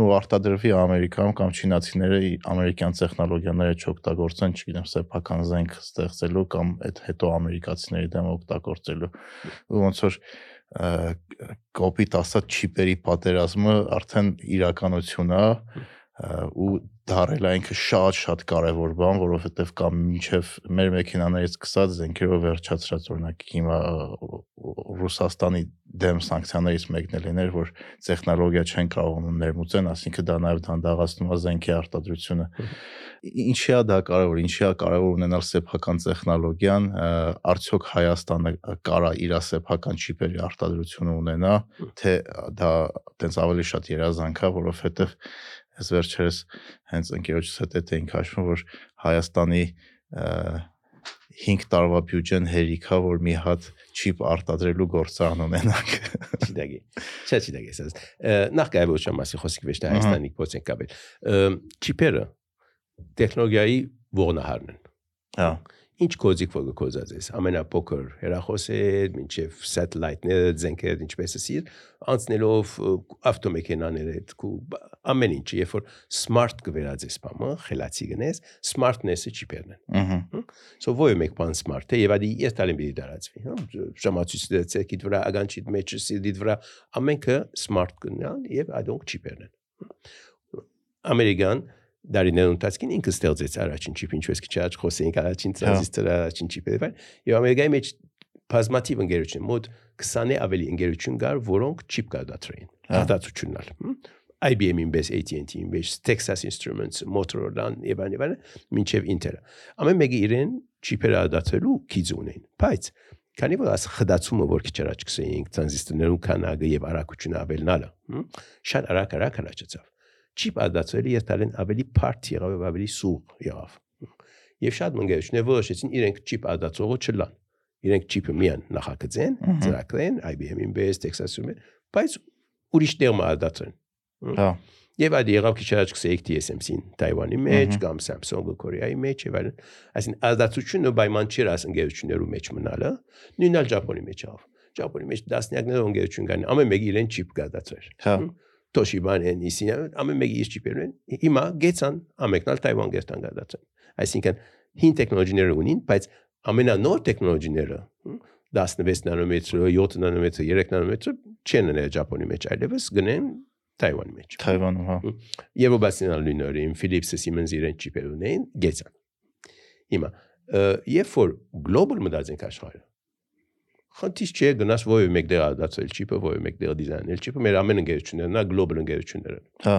ու արտադրվի Ամերիկայում կամ չինացիները ամերիկյան տեխնոլոգիաները չօգտագործեն, չգիտեմ, սեփական զենք ստեղծելու կամ այդ հետո ամերիկացիների դեմ օգտագործելու։ Ու ոնց որ կոպիտ ասած չիպերի պատերազմը արդեն իրականություն է ու դարել է ինքը շատ-շատ կարևոր բան, որովհետև կամ մինչև մեր մեքենաներից սկսած զենքերով վերջացրած օրինակ հիմա Ռուսաստանի դեմ սանկցիաներից մեկն էլ լիներ, որ տեխնոլոգիա չեն կարողանում ներմուծեն, ասինքն դա նաև դանդաղացնում է զենքի արտադրությունը։ Ինչի է դա կարևոր, ինչի է կարևոր ունենալ սեփական տեխնոլոգիան, արդյոք Հայաստանը կարա իր սեփական չիպերի արտադրությունը ունենա, թե դա տենց ավելի շատ երազանք է, որովհետև ես վերջերս հենց ընկերոջս հետ էդ էինք հաշվում, որ Հայաստանի ը, 5 տարվա բյուջեն հերիքա, որ մի հատ չիպ արտադրելու գործարան ունենանք։ Չդագի։ Շատ չդագի ասած։ Նախ չէ մասի խոսքի վեճ Հայաստանի փոցեն կապել։ Չիպերը տեխնոլոգիայի ողնահարն են։ Հա։ Ինչ կոդիկ որ կոզածես ամենափոքր հերախոսեր, մինչև սատելայթներ, զենքեր, ինչպես ասիր, անցնելով ը, ավտոմեքենաներ հետ ու բ- ամեն ինչ, երբ որ smart կվերածես բամը, խելացի գնես, smartness-ը չիպերն են։ Ահա։ So ոյ մեկ բան smart է եւ ադի ես տալեմ բիդի դարածվի, հա։ Ժամացույցը ցեկիդ վրա, ագանչիդ մեջ սիդիդ վրա ամենքը smart կնան եւ այդոնք չիպերն են։ Ամերիկան դարիներ ընթացքին ինքը ստեղծեց առաջին չիպ, ինչպես քիչ առաջ խոսեինք առաջին տրանզիստորը, առաջին չիպերը, բայց եւ Ամերիկայի մեջ բազմաթիվ ընկերություն, մոտ 20-ը ավելի ընկերություն կար, որոնք չիպ կադատրեին, Հա։ հատածությունն ալ։ IBM-ին բես, AT&T-ին բես, Texas Instruments, Motorola-ն եւ այլն եւ այլն, մինչեւ Intel-ը։ Ամեն մեկը իրեն չիպերը ադացելու քիզ ունեն։ Բայց քանի որ աս խդացումը որ քիչ առաջ գսեինք տրանզիստորներու քանակը եւ արագությունը ավելնալը, շատ արագ արագ հրաչացավ չիպ ադացել երթալեն ավելի բարդ եղավ եւ ավելի սուղ եղավ։ Եվ շատ մնգերություններ որոշեցին իրենք չիպ ադացողը չլան։ Իրենք չիպը միան նախագծեն, ծրագրեն, IBM-ին բես, Texas-ում, բայց ուրիշ տեղը ադացեն։ Հա։ Եվ այդ եղավ քիչ առաջ կսեիք TSMC-ին Թայվանի մեջ կամ Samsung-ը Կորեայի մեջ եւ այլն։ Այսին ադացությունը պայման չէր աս ընկերություններու մեջ մնալը, նույնն էլ Ճապոնի մեջ ավ։ Ճապոնի մեջ դասնյակներ ընկերություն կան, ամեն մեկը իրեն չիպ կադացրել։ Հա։ Toshiba-ն են, Nissan, ամեն մեկի իր չիպերն են։ Հիմա գեցան ամենքն ալ Թայվան գերտան գադացան։ Այսինքն հին տեխնոլոգիները ունին, բայց ամենանոր տեխնոլոգիները հմ, 16 նանոմետր, 7 նանոմետր, 3 նանոմետր չեն նել Ճապոնի մեջ, այլևս գնեն Թայվանի մեջ։ Թայվանում, հա։ Եվրոպացիան լույնորին Philips-ը Siemens իրեն չիպեր ունեն, գեցան։ Հիմա երբ որ global մտածենք աշխարհը խնդիր չէ գնաս ովը մեկ դեղ դարձել չիպը, ովը մեկ դեղ դիզայնել չիպը, մեր ամեն ընկերությունները նա գլոբալ ընկերություններ են։ Հա։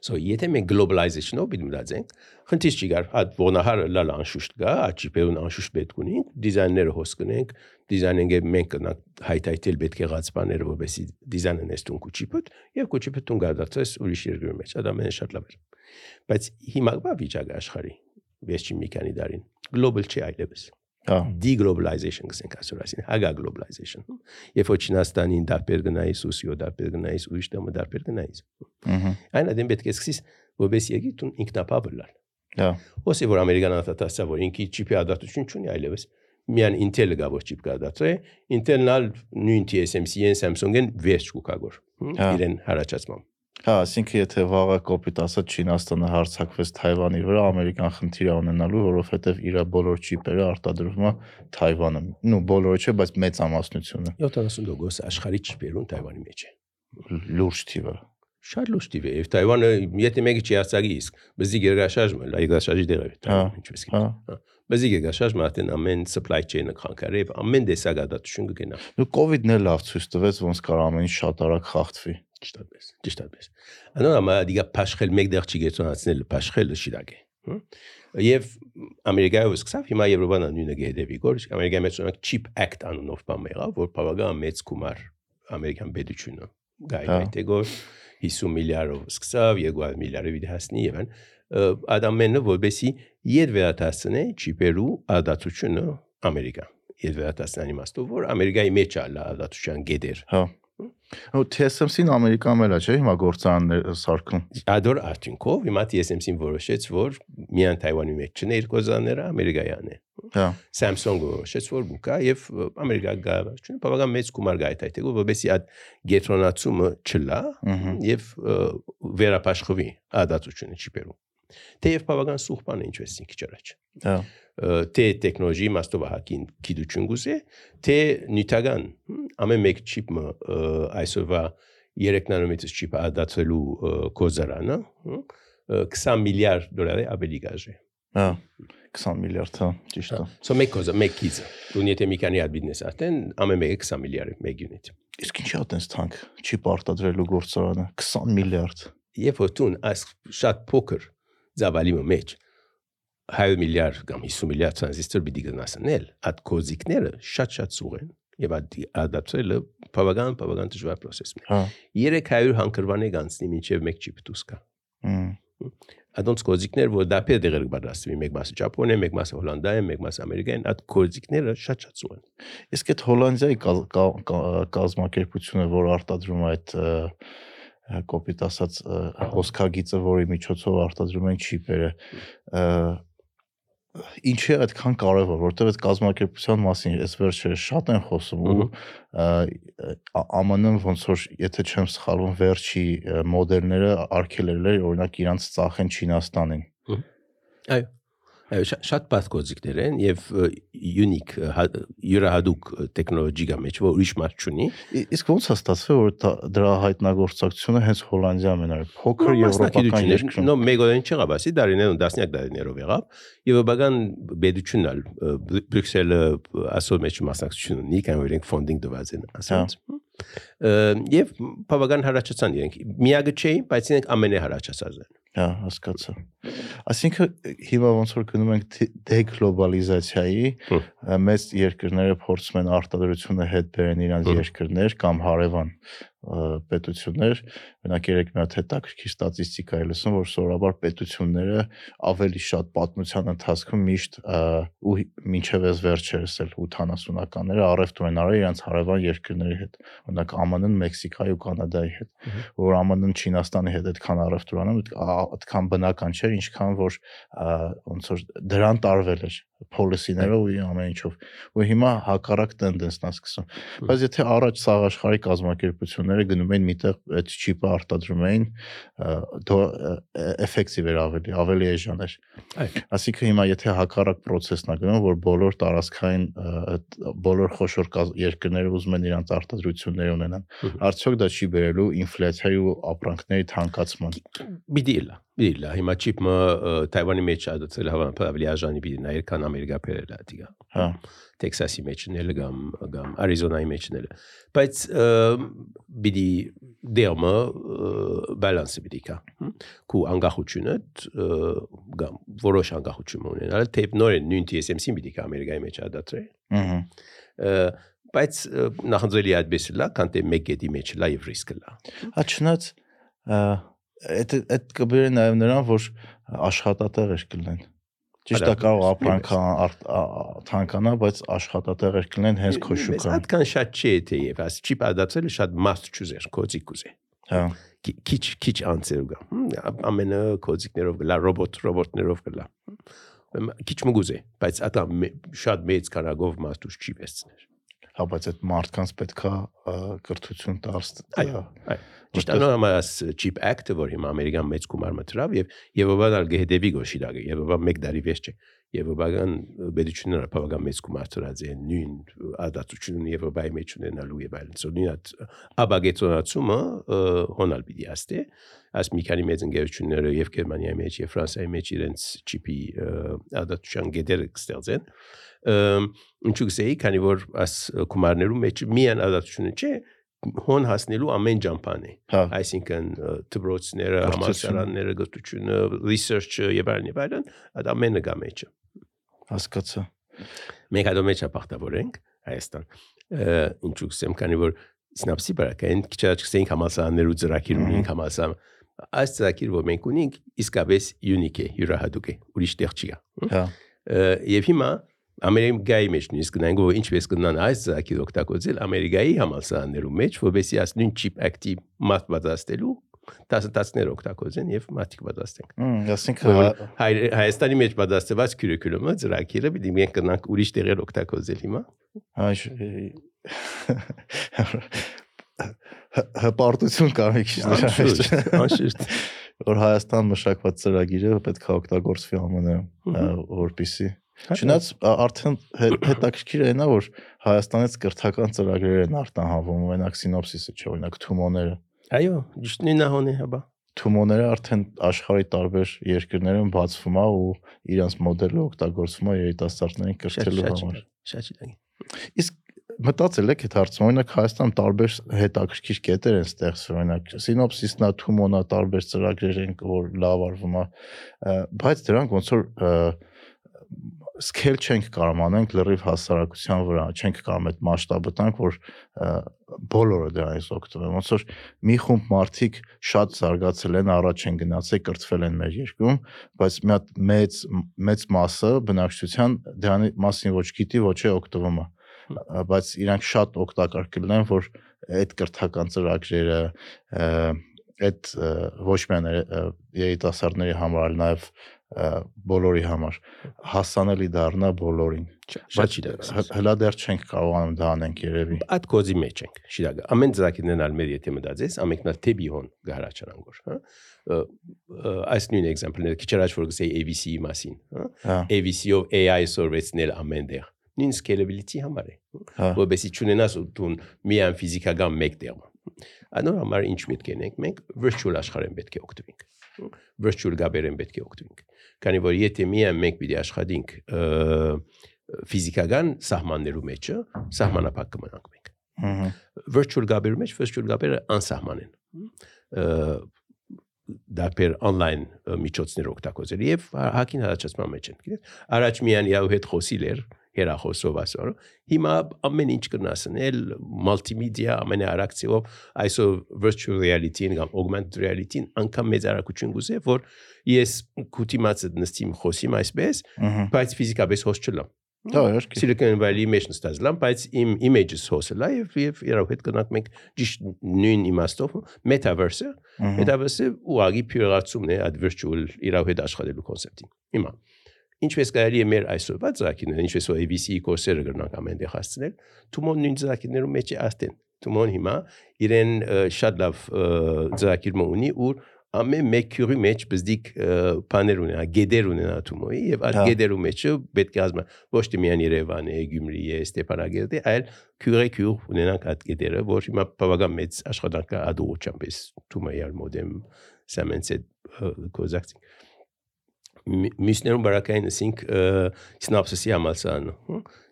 So եթե մենք globalization-ով բիդմրացենք, խնդիր չի գար, հա ոնահարը լալ անշուշտ գա, աչիպերուն հա, անշուշտ պետք ունենք, դիզայները հոս կնենք, դիզայնինգը մենք կնանք հայթայթել պետք եղած բաները, որովհետեւ դիզայնը նեստուն կուչիպը, եւ կուչիպը տուն գարդացես ուրիշ երկրի մեջ, այդ ամենը շատ լավ է։ Բայց հիմա բա վիճակը աշխարհի, վեճի մի քանի դարին, global չի այլևս deglobalization գսենք այսօր այսին հագա globalization երբ որ Չինաստանին դարբեր գնայիս ուսիո դարբեր գնայիս ուրիշ տոմը դարբեր գնայիս Ահա։ այնադեմ պետք է սկսես որպես եկի դու ինքնապավլալ Հա։ Ոսի որ ամերիկան ատատասա որ ինքի չիպի ադատություն չունի այլևս միան Intel-ը գա որ չիպ կադատրե Intel-ն նույն TSMC-ին Samsung-ին վերջ կուկագոր իրեն հարաճացմամբ Հա, ասինքն եթե վաղը կոպիտ ասած Չինաստանը հարցակվեց Թայվանի վրա, ամերիկան խնդիր է ունենալու, որովհետև իր բոլոր չիպերը արտադրվում է Թայվանում։ Ну, բոլորը չէ, բայց մեծամասնությունը 70% աշխարհի չիպերուն Թայվանի մեջ է լուրջ թիվը։ Շատ լուրջ տիվ է եւ Թայվանը եթե մեկը չի ասագի իսկ բզի գերգաշարժը լայ գաշարժի դեր է Հա, ինչպես հա։ կի բզի գերգաշարժը մատեն ամեն supply chain-ը քանքարև ամեն դեսագադատություն կգնա Ну, COVID-ն էլ լավ ցույց տվեց, ոնց կարող ամեն ինչ շատ արագ խախտվի։ ճիշտ այդպես ճիշտ այդպես անոր ամա դիգա փաշխել մեկ դեռ չի գեցոնացնել փաշխելը շիրակ է եւ ամերիկայով սկսավ հիմա եվրոպան նույնը գեհդեվի գոր ամերիկայի մեջ օրինակ chip act անունով բան եղավ որ բավական մեծ գումար ամերիկան պետությունը գայ Հա։ գայ գոր 50 միլիարդով սկսավ 2 միլիարդի վիճ հասնի եւ այն ադամենը որբեսի իդ վերադասնե չիպերու ադատությունը ամերիկա իդ վերադասնանի իմաստով որ ամերիկայի մեջ է ադատության գեդեր Հա։ Ու TSMC-ն Ամերիկայում էլ է, չէ՞, հիմա գործարաններ սարքում։ ադոր արդյունքով հիմա TSMC-ին որոշեց որ միան Թայվանի մեջ չնե իր կոզաները ամերիկայան է Հա։ Samsung-ը որոշեց որ գուկա եւ ամերիկա գա չունի բավական մեծ գումար գա այդ այդտեղով որովհետեւ այդ գետրոնացումը չլա եւ ը, վերապաշխվի ադատությունը չիպերու թեև բավական սուղ բան է ինչպես ինքը ճարաչ Հա։ թե տեխնոլոգիի մաստով հակին գիտություն գուզե թե նյութական ամեն մեկ չիպը այսօրվա 3 նանոմետր չիպը ադատելու ը, կոզարանը հմ, ը, 20 միլիարդ դոլարի ավելի գաժե Հա։ 20 միլիարդ, հա, ճիշտ է։ So մեկ կոզա, մեկ կիզը։ Դու եթե մի քանի հատ բիզնես արտեն, ամեն մեկը 20 միլիարդ մեկ յունիտ։ Իսկ ինչի՞ է տենց թանկ չիպ արտադրելու գործարանը 20 միլիարդ։ Երբ որ դու այս շատ փոքր զավալի մեջ 100 միլիարդ կամ 50 միլիարդ տրանզիստոր պիտի գնացնել, այդ կոզիկները շատ-շատ սուղ են եւ ադապտելը բավական բավական դժվար process է։ Հա։ 300 հանգրվանի գանցնի մինչև մեկ չիպ դուս կա։ Ադոնց կոզիկներ, որ դա պետք է դեղեր բարձրացվի, մեկ մասը Ճապոնիա, մեկ մասը Հոլանդիա, մեկ մասը Ամերիկան, այդ կոզիկները շատ-շատ սուղ են։ Իսկ այդ Հոլանդիայի կա- կա- կա- կազմակերպությունը, որ արտադրում է այդ կոպիտ ասած հոսքագիծը, որի միջոցով արտադրում են չիպերը, ը, ինչի է այդքան կարևոր, որտեղ այդ կազմակերպության մասին այս վերջերը շատ են խոսում ու ԱՄՆ-ն ոնց որ եթե չեմ սխալվում վերջի մոդելները արգելել էր օրինակ իրանց ծախեն Չինաստանին։ Այո։ Այո, շա- շատ բաց կոզիկներ են եւ unique հա- յուրահատուկ տեխնոլոգիա մեջ, որ ուրիշ մարդ չունի։ Իսկ ոնց է ստացվել որ դրա հայտնագործակցությունը հենց Հոլանդիայում արել։ Փոքր եվրոպական երկրում։ նո մեկ օրեն չեղավ, ասի դարիներում դասնյակ դարիներով եղավ եւ բական բեդությունն ալ Բրյուսելը ասոլ մեջ մասնակցություն ունի, կան որ իրենք ֆոնդինգ դված են ասած։ Եվ բավական հարաճացան իրենք։ Միագը չէ, բայց իրենք ամենահարաճացածն են։ Հա, հասկացա։ Այսինքն հիմա ոնց որ գնում ենք դե- դեգլոբալիզացիայի, մեծ երկրները փորձում են արտադրությունը հետ բերեն իրանց երկրներ կամ հարևան պետություններ, օրինակ երեք մի հատ հետաքրքիր ստատիստիկա է լսում, որ սովորաբար պետությունները ավելի շատ պատմության ընթացքում միշտ ու մինչև այս վերջերս էլ 80-ականները առևտուր են արել իրանց հարևան երկրների հետ, օրինակ ԱՄՆ-ն Մեքսիկայի ու Կանադայի հետ, որ ԱՄՆ-ն Չինաստանի հետ այդքան առևտուր անում, այդ- ա- այդքան բնական չէր, ինչքան որ ոնց որ դրան տարվել էր policy-ներով ու ամեն ինչով։ Ու հիմա հակառակ տենդենսն է սկսում։ Բայց եթե առաջ սաղ աշխարհի կազմակերպությունները գնում էին միտեղ այդ չիպը արտադրում էին, ա, դո էֆեկտիվ էր ավելի, ավելի էժան էր։ Այսինքն հիմա եթե հակառակ process-ն է գնում, որ բոլոր տարածքային բոլոր խոշոր երկրները ուզում են իրանց արտադրություններ ունենան, արդյոք դա չի բերելու ինֆլյացիայի ու ապրանքների թանկացման։ Բիդիլա, բիդիլա, հիմա չիպը Թայվանի մեջ ադացել հավանաբար ավելի արժանի բիդի նայել, քան Ամերիկա բերել է դիգա։ Հա։ Տեքսասի մեջնել կամ կամ Արիզոնայի մեջնել։ Բայց բիդի դերմը բալանսը բիդի կա։ Քու անկախությունը կամ որոշ անկախություն ունենալ, թե նորեն նույն TSMC-ին բիդի կա Ամերիկայի մեջ ադատրել։ Ահա։ Բայց նախանձելի այդպես լա, քան թե մեկ գետի մեջ լա եւ ռիսկը լա։ Հա չնայած այդ այդ կբերի նաև նրան, որ աշխատատեղեր կլինեն։ Ճիշտ է կարող ապրանքը ար- ա- ա- թանկանա, բայց աշխատատեղեր կլինեն հենց քո շուկան։ Այդքան շատ չի թե եւ աս չիպ ադացել շատ մաս չուզեր կոծիկ ուզե։ Հա։ Քի- Քիչ քիչ անցեր գա։ Ամենը կոծիկներով գլա, ռոբոտ ռոբոտներով գլա։ Քիչ մգուզե, բայց ատա շատ մեծ կարագով մաստուշ չի վեսցներ։ Հա, բայց այդ մարդկանց պետքա կրթություն տալ։ Այո, այո։ Ճիշտ անոր համաս chip act-ը որ հիմա ամերիկան մեծ գումար մտրավ եւ եւ բանալ գեհդեվի գոշիրագը եւ բա մեկ դարի վեճ չէ բական բედությունները բավական մեծ գումար ծրած են նույն ադատությունը եւ բայ մեջ ունենալու եւ այլն նույն այդ աբագետոնացումը հոնալ պիտի աստե աս մի քանի մեծ ընկերությունները եւ Գերմանիայի մեջ եւ Ֆրանսիայի մեջ իրենց chip-ի ադատության գեդերը կստեղծեն ինչու գսեի քանի որ աս գումարներու մեջ միան ադատությունը չէ հոն հասնելու ամեն ջամփան է Հա, այսինքն դպրոցները, համալսարանները, գտությունը, research-ը եւ այլն եւ այլն, այդ ամենը գա մեջը։ հասկացա։ Մենք այդ մեջը պարտավոր ենք Հայաստան։ Ինչու գսեմ, քանի որ սնապսի բարակային քիչ աչքսենք համալսարաններու ծրագիր ունենք համալսարան։ Այս ծրագիրը որ մենք ունենք իսկապես unique է, յուրահատուկ է, ուրիշ տեղ չի գա։ Հա, Եվ հիմա Ամերիկայի մեջ նույնիսկ գնանք որ ինչպես կնան այս ծրագիր օգտագործել Ամերիկայի համալսարաններու մեջ, որովհետեւ աս նույն chip active մատ պատասխանելու տասը-տասներ օգտագործեն եւ մատիկ պատասխանենք։ Հմ, ասինքն հա- Հայ- Հայաստանի մեջ պատասխանված քյուրիկուլումը ծրագիրը պիտի մենք կնանք ուրիշ տեղեր օգտագործել հիմա։ Այ հպարտություն կար մի քիչ նրա մեջ Անշուշտ, որ Հայաստան մշակված ծրագիրը պետք է օգտագործվի ԱՄՆ Հմհ։ որպիսի Չնայած ա- արդեն հե- հետաքրքիր է նա որ Հայաստանից կրթական ծրագրեր են արտահանվում, օրինակ սինոպսիսը չէ, օրինակ Թումոները։ Այո, ճիշտ նույնահոն է հաբա։ Թումոները արդեն աշխարհի տարբեր երկրներում բացվում է ու իրենց մոդելը օգտագործվում է երիտասարդներին կրթելու համար։ Շատ լագի։ Իսկ մտածել եք այդ հարցում, օրինակ Հայաստան տարբեր հետաքրքիր կետեր են ստեղծվել, օրինակ սինոպսիսն է, թումոնա, տարբեր ծրագրեր են, որ լավ արվում է, բայց դրանք ոնց որ ը, սկեյլ չենք կարող անենք լրիվ հասարակության վրա, չենք կարող այդ մասշտաբը տանք, որ բոլորը դրանից օգտվեն։ Ոնց որ մի խումբ մարդիկ շատ զարգացել են, առաջ են գնացել, կրթվել են մեր երկրում, բայց մի հատ մեծ մեծ մասը բնակչության դրանի մասին ոչ գիտի, ոչ է օգտվում բայց իրանք շատ օգտակար կլինեն, որ այդ կրթական ծրագրերը այդ ոչ միայն երիտասարդների համար, այլ նաև բոլորի համար հասանելի դառնա բոլորին։ լագի։ հլա դեռ չենք կարողանում դա անենք երևի։ Այդ կոզի մեջ ենք։ Շիրագը։ Ամեն ծրագիրներն ալ մեր եթե մտածես, ամենքնալ թեբի հոն գարաչանան գոր, հա։ Այս նույն էգզամպլները քիչ առաջ որ գսեի ABC-ի մասին, հա։ Հա, ABC-ով AI սորվեցնել ամենտեղ։ Նույն scalability համար է։ հա, որովհետեւ չունենաս ու միան ֆիզիկական մեկ տեղ։ Անոր համար ինչ պետք է ենք մենք virtual աշխարհեն պետք է օգտվենք։ Virtual գաբերեն պետք է օգտվենք։ Քանի որ եթե միան մենք պիտի աշխատենք ֆիզիկական սահմաններու մեջը, սահմանապակ կմնանք մենք։ հհ, Virtual գաբերու մեջ virtual գաբերը անսահման են։ դարբեր on-line միջոցներ օգտագործել եւ հա- հակին հալածման մեջ են։ Գիտես, առաջ միան իա հետ խոսիլ էր հերախոսով ասոր։ Հիմա ամեն ինչ կնասնել մալտիմեդիա ամեն արակցիով այսօր virtual reality-ին կամ augmented reality-ին անգամ մեծ արագություն գուզե որ ես կուտիմացը նստիմ խոսիմ այսպես բայց ֆիզիկապես հոս չլամ Դա իհարկե։ Silicon Valley-ի մեջ նստած լամ բայց իմ images հոսելա եւ եւ հետ կնանք մենք ճիշտ նույն իմաստով metaverse-ը Metaverse-ը ուղղակի փյուրացումն է այդ virtual իրավ հետ աշխատելու կոնցեպտին։ Հիմա ինչպես կարելի է մեր այսօրվա ծրագիրները, ինչպես որ ABC-ի կորսերը կրնանք ամենտեղ հասցնել, Թումոն նույն ծրագիրներում մեջ է աստեն։ Թումոն հիմա իրեն շատ լավ ը, ծրագիր ունի, ուր ամեն մեկ քյուրի մեջ բզդիկ բաներ ունենա, գեդեր ունենա Թումոյի եւ այդ Հա։ գեդերու մեջը պետք է ասма ոչ թե միայն Երևան է, Գյումրի է, Ստեփանագերդի, այլ քյուրե քյուր ունենանք այդ գեդերը, որ հիմա բավական մեծ աշխատանք կա ադուղությամբ Թումոյի մոդեմ սամենսե կոզակցի միսներում բարակային ասինք սինապսիսի համալսարանը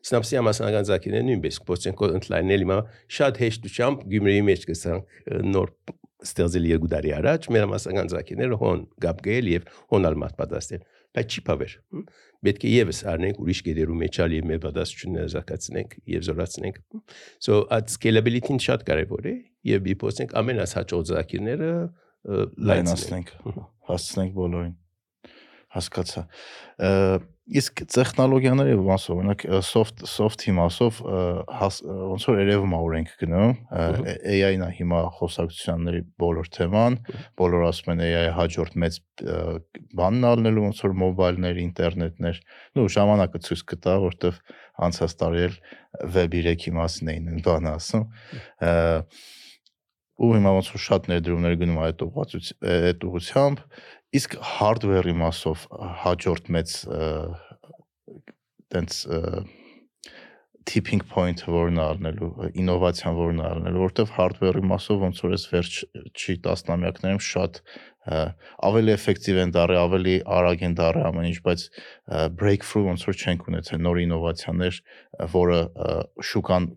սինապսիսի համալսարանական զակիները նույնպես փորձենք ընդլայնել հիմա շատ հեշտությամբ Գյումրիի մեջ կսանք նոր ստեղծել երկու տարի առաջ մեր համալսարանական զակիները հոն գապ գել եւ հոնալ մատ պատասխանել բայց չի փավեր պետք է եւս առնենք ուրիշ գերերու մեջ ալ եւ մեր պատասխանները զարգացնենք եւ զորացնենք so at scalability-ն շատ կարեւոր է եւ մի փորձենք ամենասաճող զակիրները լայնացնենք, հասցնենք բոլորին։ Հասկացա։ Իսկ տեխնոլոգիաների մասով, օրինակ soft soft իմասով հաս- ոնց որ երևում է օրենք գնում, AI-ն է հիմա խոսակցությունների բոլոր թեման, բոլորը ասում են AI հաջորդ մեծ բանն ալնելու ոնց որ մոբայլներ, ինտերնետներ, նու ժամանակը ցույց կտա, որտեվ անցած տարի էլ Web 3-ի մասին էին բանը ասում։ ու հիմա ոնց որ շատ ներդրումներ գնում այդ ուղղությամբ, այդ ուղղությամբ, իսկ hardware-ի մասով հաջորդ մեծ տենց tipping point որն է առնելու, ինովացիան որն է առնելու, որտեվ hardware-ի մասով ոնց որ էս վերջի տասնամյակներում շատ ավելի էֆեկտիվ են դարի, ավելի արագ են դարի ամեն ինչ, բայց breakthrough ոնց որ չենք ունեցել նոր ինովացիաներ, որը շուկան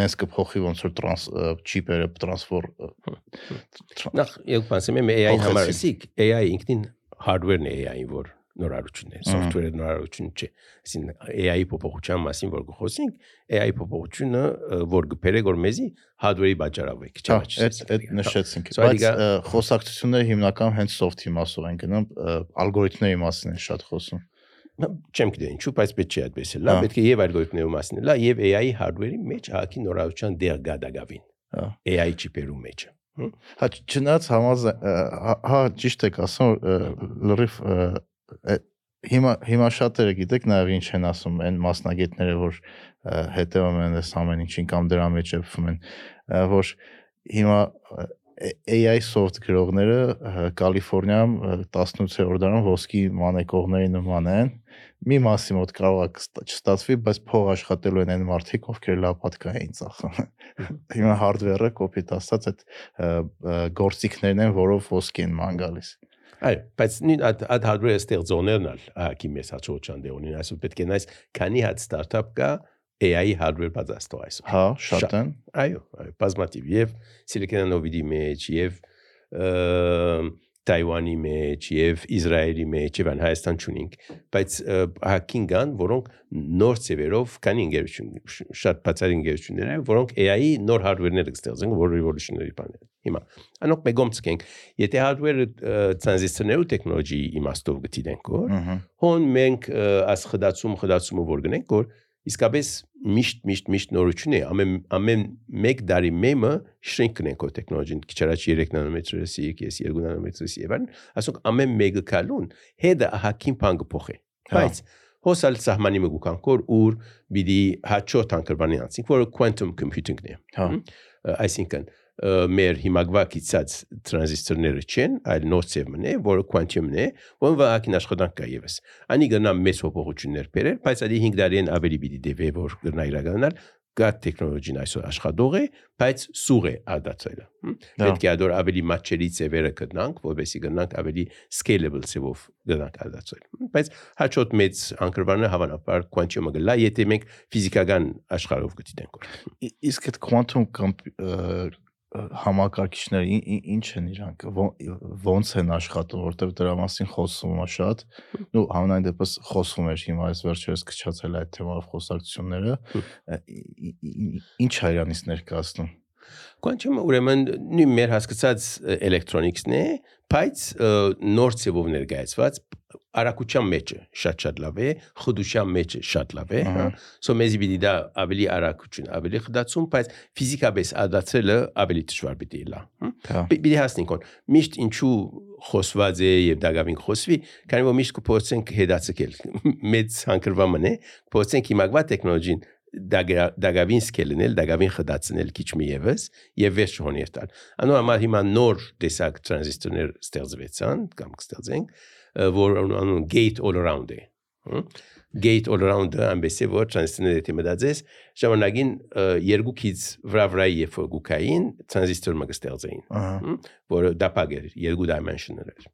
նես կփոխի ոնց որ տրանս չիպերը տրանսֆոր Նախ երբ ասեմ եմ AI-ին Փոխեցին։ համար ասիկ, AI ինքնին hardware-ն է AI-ին, որ նորարարություն է, software-ը նորարարություն չէ։ Այսինքն AI-ի փոփոխության մասին որ գխոսենք, AI փոփոխությունը որ գբերե որ մեզի hardware-ի բաժարավեք, Հա, չէ՞ այդ այդ նշեցինք, So բայց խոսակցությունները հիմնականում հենց soft-ի մասով են գնում, ալգորիթմների մասին են շատ խոսում։ Չեմ գիտե ինչու, բայց պետք չէ այդպես է։ Լավ, Հա։ պետք է եւ ալգորիթմների մասին լա եւ AI-ի hardware-ի մեջ հակի նորարարության դեր գադագավին։ Հա։ AI չիպերու մեջ։ Հա չնայած համազ հա- հա ճիշտ եք ասում ը, լրիվ հիմա հիմա շատերը գիտեք նաև ինչ են ասում այն մասնագետները որ հետևում են այս ամեն ինչին կամ դրա մեջ եփվում են որ հիմա AI soft գրողները Կալիֆոռնիայում ը, 18-րդ դարում ոսկի մանեկողների նման են մի մասի մոտ կարող է չստացվի, բայց փող աշխատելու են այն մարդիկ, ովքեր լավ պատկա էին ծախում։ Հիմա hardware-ը կոպիտ ասած այդ գործիքներն են, որով ոսկի են ման գալիս։ Այո, բայց նույն այդ այդ hardware-ը ստեղծողներն ալ հակի մեծ հաջողության դե ունին, այսօր պետք է նայես, քանի հատ ստարտափ կա AI hardware պատրաստող այսօր։ Հա, շատ են։ Այո, բազմատիվ եւ Silicon Valley-ի մեջ եւ Թայվանի մեջ եւ Իսրայելի մեջ եւ Հայաստան ճունինք, բայց հակին կան, որոնք նոր ծևերով կան ինգերություն, շատ բացառիկ ինգերություններ որոնք AI-ի նոր hardware-ներ կստեղծեն, որ revolutionary բաներ։ Հիմա, անոք մեգոմ ցկենք, եթե hardware-ը transition-ը տեխնոլոգիի իմաստով գտիդենք, որ հոն մենք աս խդացում խդացումը որ գնենք որ իսկապես միշտ միշտ միշտ նորություն է ամեն ամեն մեկ դարի մեմը շրինք կնենք օ տեխնոլոգին քիչ առաջ 3 նանոմետրը սի ես 2 նանոմետրը սի եւ ասոք ամեն մեկը կալուն հետը հակին բան կփոխի Հա։ բայց հոսալ սահմանի մը գուքան կոր ուր բիդի հաչո տանկրբանի անցիկ որ quantum computing-ն է Հա։ այսինքն մեր հիմագվա կիցած տրանզիստորները չեն, այլ նոր ծևն է, որը quantum-ն է, որը վահակին աշխատանք կա եւս։ Անի գնա մեծ փոփոխություններ բերել, բայց ալի 5 տարին ավելի պիտի դեպի որ գնա իրականալ գա տեխնոլոգին այսօր աշխատող է, բայց սուղ է ադացել։ Դա։ Պետք է ադոր ավելի մատչելի ծևերը գտնանք, որովհետեւ գնանք ավելի scalable ծևով գնանք ադացել։ Բայց հաճոտ մեծ անկրվանը հավանաբար quantum-ը գլա, եթե մենք ֆիզիկական աշխարհով գտիտենք։ Իսկ այդ quantum համակարգիչները ինչ են իրանք ոնց են աշխատում որտեվ դրա մասին խոսվում է շատ ու համենայն դեպս խոսվում էր հիմա այս վերջերս քչացել այդ թեմայով խոսակցությունները ինչ է իրանից ներկայացնում Quantum-ը ուրեմն նույն մեր հասկացած էլեկտրոնիկսն է, բայց նոր ծևով ներկայացված արագության մեջը շատ-շատ լավ է, խդության մեջը շատ լավ է, հա։ So մեզի պիտի դա ավելի արագություն, ավելի խդացում, բայց ֆիզիկապես ադացելը ավելի դժվար պիտի լա։ Հա։ Պի- Պիտի հասնենք on։ Միշտ ինչու խոսված է եւ դակավին խոսվի, քանի որ միշտ կփորձենք հետացել։ Մեծ հանգրվաման է, կփորձենք հիմագվա տեխնոլոգին դագա- դակավին սկելնել, դակավին խդացնել քիչ մի եւս եւ վերջ հոներ տալ։ Անոր համար հիմա նոր տեսակ տրանզիստորներ ստեղծվեցան կամ կստեղծենք, որ անուն gate all around է։ Gate all around-ը ամբեսի որ տրանզիստորները եթե մտածես, ժամանակին ը, երկուքից վրա վրա եւ գուկային տրանզիստոր մը կստեղծեին որը դապակ էր երկու dimensional էր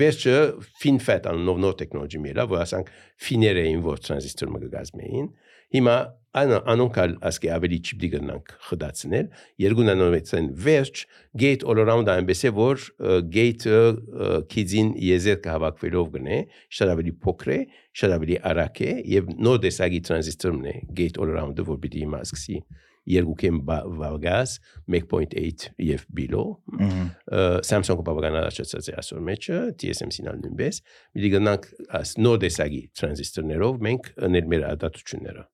վերջը FinFET անունով նոր տեխնոլոգի միրա որ ասանք ֆիներ էին որ տրանզիստոր մը կգազմեին հիմա անա անոնքալ ասկե ավելի չիպդի գնանք խդացնել երկու նանոմետրեն վերջ gate all around այնպես է որ gate-ը քիզին եզեր կհավաքվելով գնե շատ ավելի փոքր է շատ ավելի արագ է եւ նոր տեսակի տրանզիստորն է gate all around-ը որ պիտի հիմա սկսի երկուքեն վագաս 1.8 եւ below Samsung-ը բավական առաջացած է այսօր մեջը TSMC-ն ալ նույնպես մի գնանք աս նոր դեսագի տրանզիստորներով մենք ներ մեր ադատությունները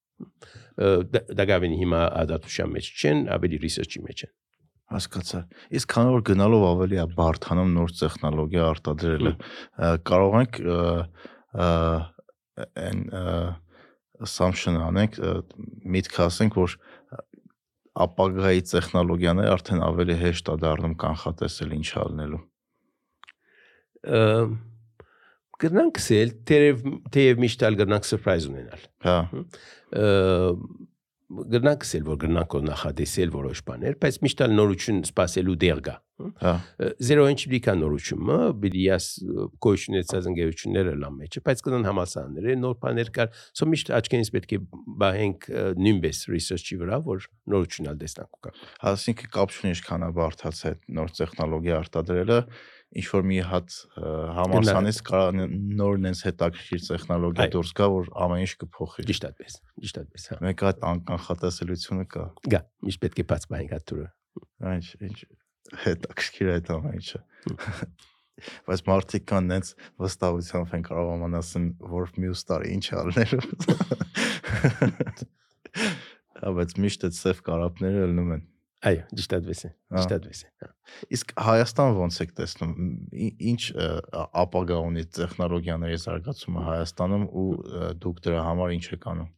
դակավին հիմա ադատության մեջ չեն ավելի research-ի մեջ են հասկացա։ Իսկ քանի որ գնալով ավելի է բարթանում նոր տեխնոլոգիա արտադրելը, կարող ենք այն assumption անենք, միտք ասենք, որ ապագայի տեխնոլոգիաները արդեն ավելի հեշտ է դառնում կանխատեսել ինչ ալնելու։ Գրնանք սել, թեև թեև միշտ ալ գրնանք surprise ունենալ։ Հա։ Գրնանք սել, որ գրնանք նախադեսել որոշ բաներ, բայց միշտ ալ նորություն սпасելու դեր գա։ Հա։ Զերո ինչ բիքա նորությունը, բիդիաս կոյշնեցած ընկերությունները լամ մեջը, բայց կնան համասարանները նոր բաներ կար, սո միշտ աչքենից պետք է բահենք նույնպես research-ի վրա, որ նորություն ալ տեսնանք կա։ Այսինքն կապ չունի ինչքան է նոր տեխնոլոգիա արտադրելը, ինչ որ մի հատ համալսանից կարա նոր նենց հետաքրքիր տեխնոլոգիա դուրս գա, որ ամեն ինչ կփոխի։ Ճիշտ այդպես, ճիշտ այդպես, հա։ Մեկ հատ անկանխատեսելիությունը կա։ Գա, միշտ պետք է բաց բանք հատուրը։ Ինչ ինչ հետաքրքիր է այդ ամեն ինչը։ Բայց մարդիկ կան նենց վստահությամբ են կարող ամանասն, որ մյուս տարի ինչ ալնելու։ Հա, բայց միշտ այդ սև կարապները ելնում են։ Այո, ճիշտ այդպես է, ճիշտ այդպես է։ Իսկ Հայաստան ո՞նց եք տեսնում։ Ինչ ապագա ունի տեխնոլոգիաների զարգացումը Հայաստանում ու դուք դրա համար ինչ եք անում։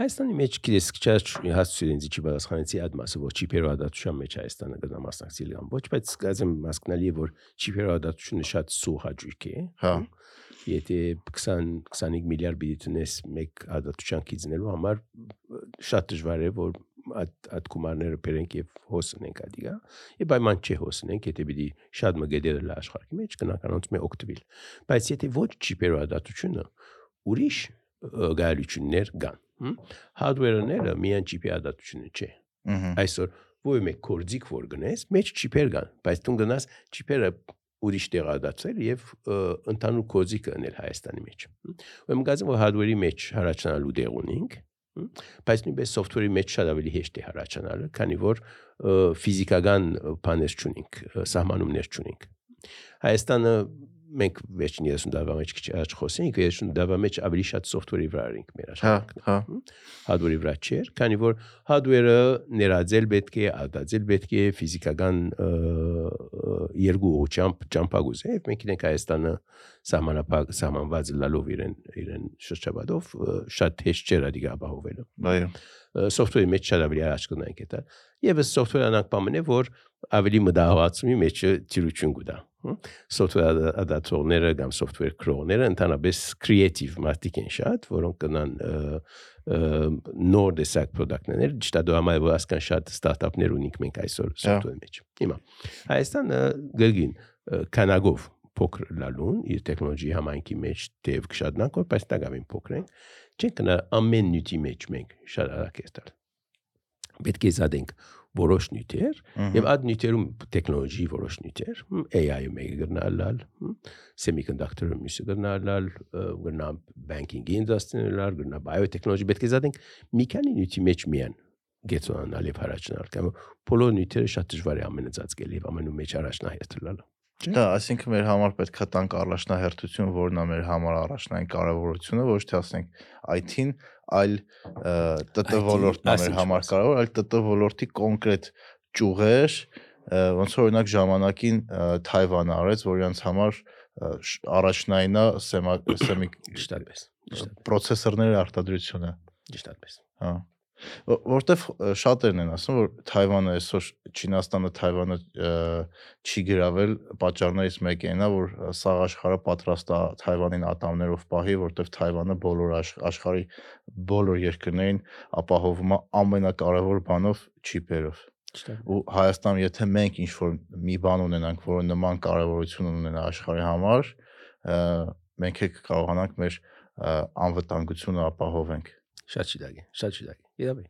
Հայաստանի մեջ գիտես քիչ հասցու ինձ չի բացխանեցի այդ մասը որ չիպերո ադատության մեջ Հայաստանը գտնա մասնակցել կամ ոչ բայց գազեմ մասկնալի որ չիպերո ադատությունը շատ սուղ հաճույք է Հա եթե 20 25 միլիարդ բիզնես մեկ ադատության կիզնելու համար շատ դժվար է որ այդ այդ գումարները բերենք եւ հոսնենք ադիգա եւ պայման չի հոսնենք եթե պիտի շատ մգեդերը լա աշխարհի մեջ կնականոնց մե օկտոբիլ բայց եթե ոչ չիպերո ադատությունը ուրիշ գայլություններ կան hardware-ները միայն չիպի ադատությունը չէ այսօր ոյ մեկ կորձիկ որ գնես մեջ չիպեր կան բայց դու գնաս չիպերը ուրիշ տեղադացել եւ ընդհանուր կոզիկը անել Հայաստանի մեջ։ Ուրեմն գազեմ որ hardware-ի մեջ հարաճանալու դեղ ունենք, բայց նույնպես software-ի մեջ շատ ավելի հեշտ է հարաճանալը, քանի որ ֆիզիկական բաներ չունենք, սահմանումներ չունենք։ Հայաստանը մենք վերջին 30 տարվա մեջ քիչ առաջ խոսենք 30 տարվա մեջ ավելի շատ software-ի վրա էինք մեր աշխատանքը հա hardware-ի վրա չէր քանի որ hardware-ը ներածել պետք է ադածել պետք է ֆիզիկական երկու ճամփ ճամփագուզ է մենք ինենք Հայաստանը սահմանապակ սահմանված լալով իրեն իրեն շրջաբադով շատ հեշտ չէր ադիգա ապահովելը այո software-ի մեջ շատ ավելի առաջ կնանք դա եւ software-ը անակ բամն է որ ավելի մտահղացումի մեջ ծիրություն կուտա software ադատորները կամ software քրոները ընդհանրապես creative մարդիկ են շատ, որոնք կնան նոր դեսակ product-ներ, ճիշտ համար որ ասկան շատ ստարտափներ ունենք մենք այսօր software մեջ։ Հիմա Հայաստանը գերգին կանագով փոքր լալուն իր տեխնոլոգիի համայնքի մեջ դեվ կշատնանք, որ բայց տակավին փոքր են։ Չենք կնա ամեն նյութի մեջ մենք շատ արագ էստալ։ Պետք է զադենք որոշ նյութեր եւ այդ նյութերում տեխնոլոգիի որոշ նյութեր AI-ը մեկը գտնալալ semiconductor-ը մյուսը գտնալալ գտնա banking industry-ը լար գտնա biotechnology պետք է զատենք մի քանի նյութի մեջ միան գեցոնալ եւ հարաճնալ կամ բոլոր նյութերը շատ դժվար է ամենածածկել եւ ամենում մեջ առաջնահերթ Դա, այսինքն մեր համար պետք է տանք առաջնահերթություն, որն է մեր համար առաջնային կարևորությունը, ոչ թե ասենք IT-ին, այլ ՏՏ ոլորտն է մեր համար կարևոր, այլ ՏՏ ոլորտի կոնկրետ ճյուղեր, ոնց որ օրինակ ժամանակին Թայվանը արեց, որ իրancs համար առաջնայինա սեմի ճիշտ այդպես։ Պրոցեսորների արտադրությունը։ Ճիշտ այդպես։ Հա որտեվ շատերն են ասում որ Թայվանը այսօր Չինաստանը Թայվանը չի գրավել պատճառներից մեկը այնա որ սաղ աշխարհը պատրաստ է Թայվանին ատամներով պահի որտեվ Թայվանը բոլոր աշխարհի բոլոր երկրներին ապահովում է ամենակարևոր բանով չիպերով ու Հայաստանում եթե մենք ինչ որ մի բան ունենանք որը նման կարևորություն ունենա աշխարհի համար մենք էլ կարողանանք մեր անվտանգությունը ապահովենք Շատ շիդագ է, շատ շիդագ է։ Իրավի։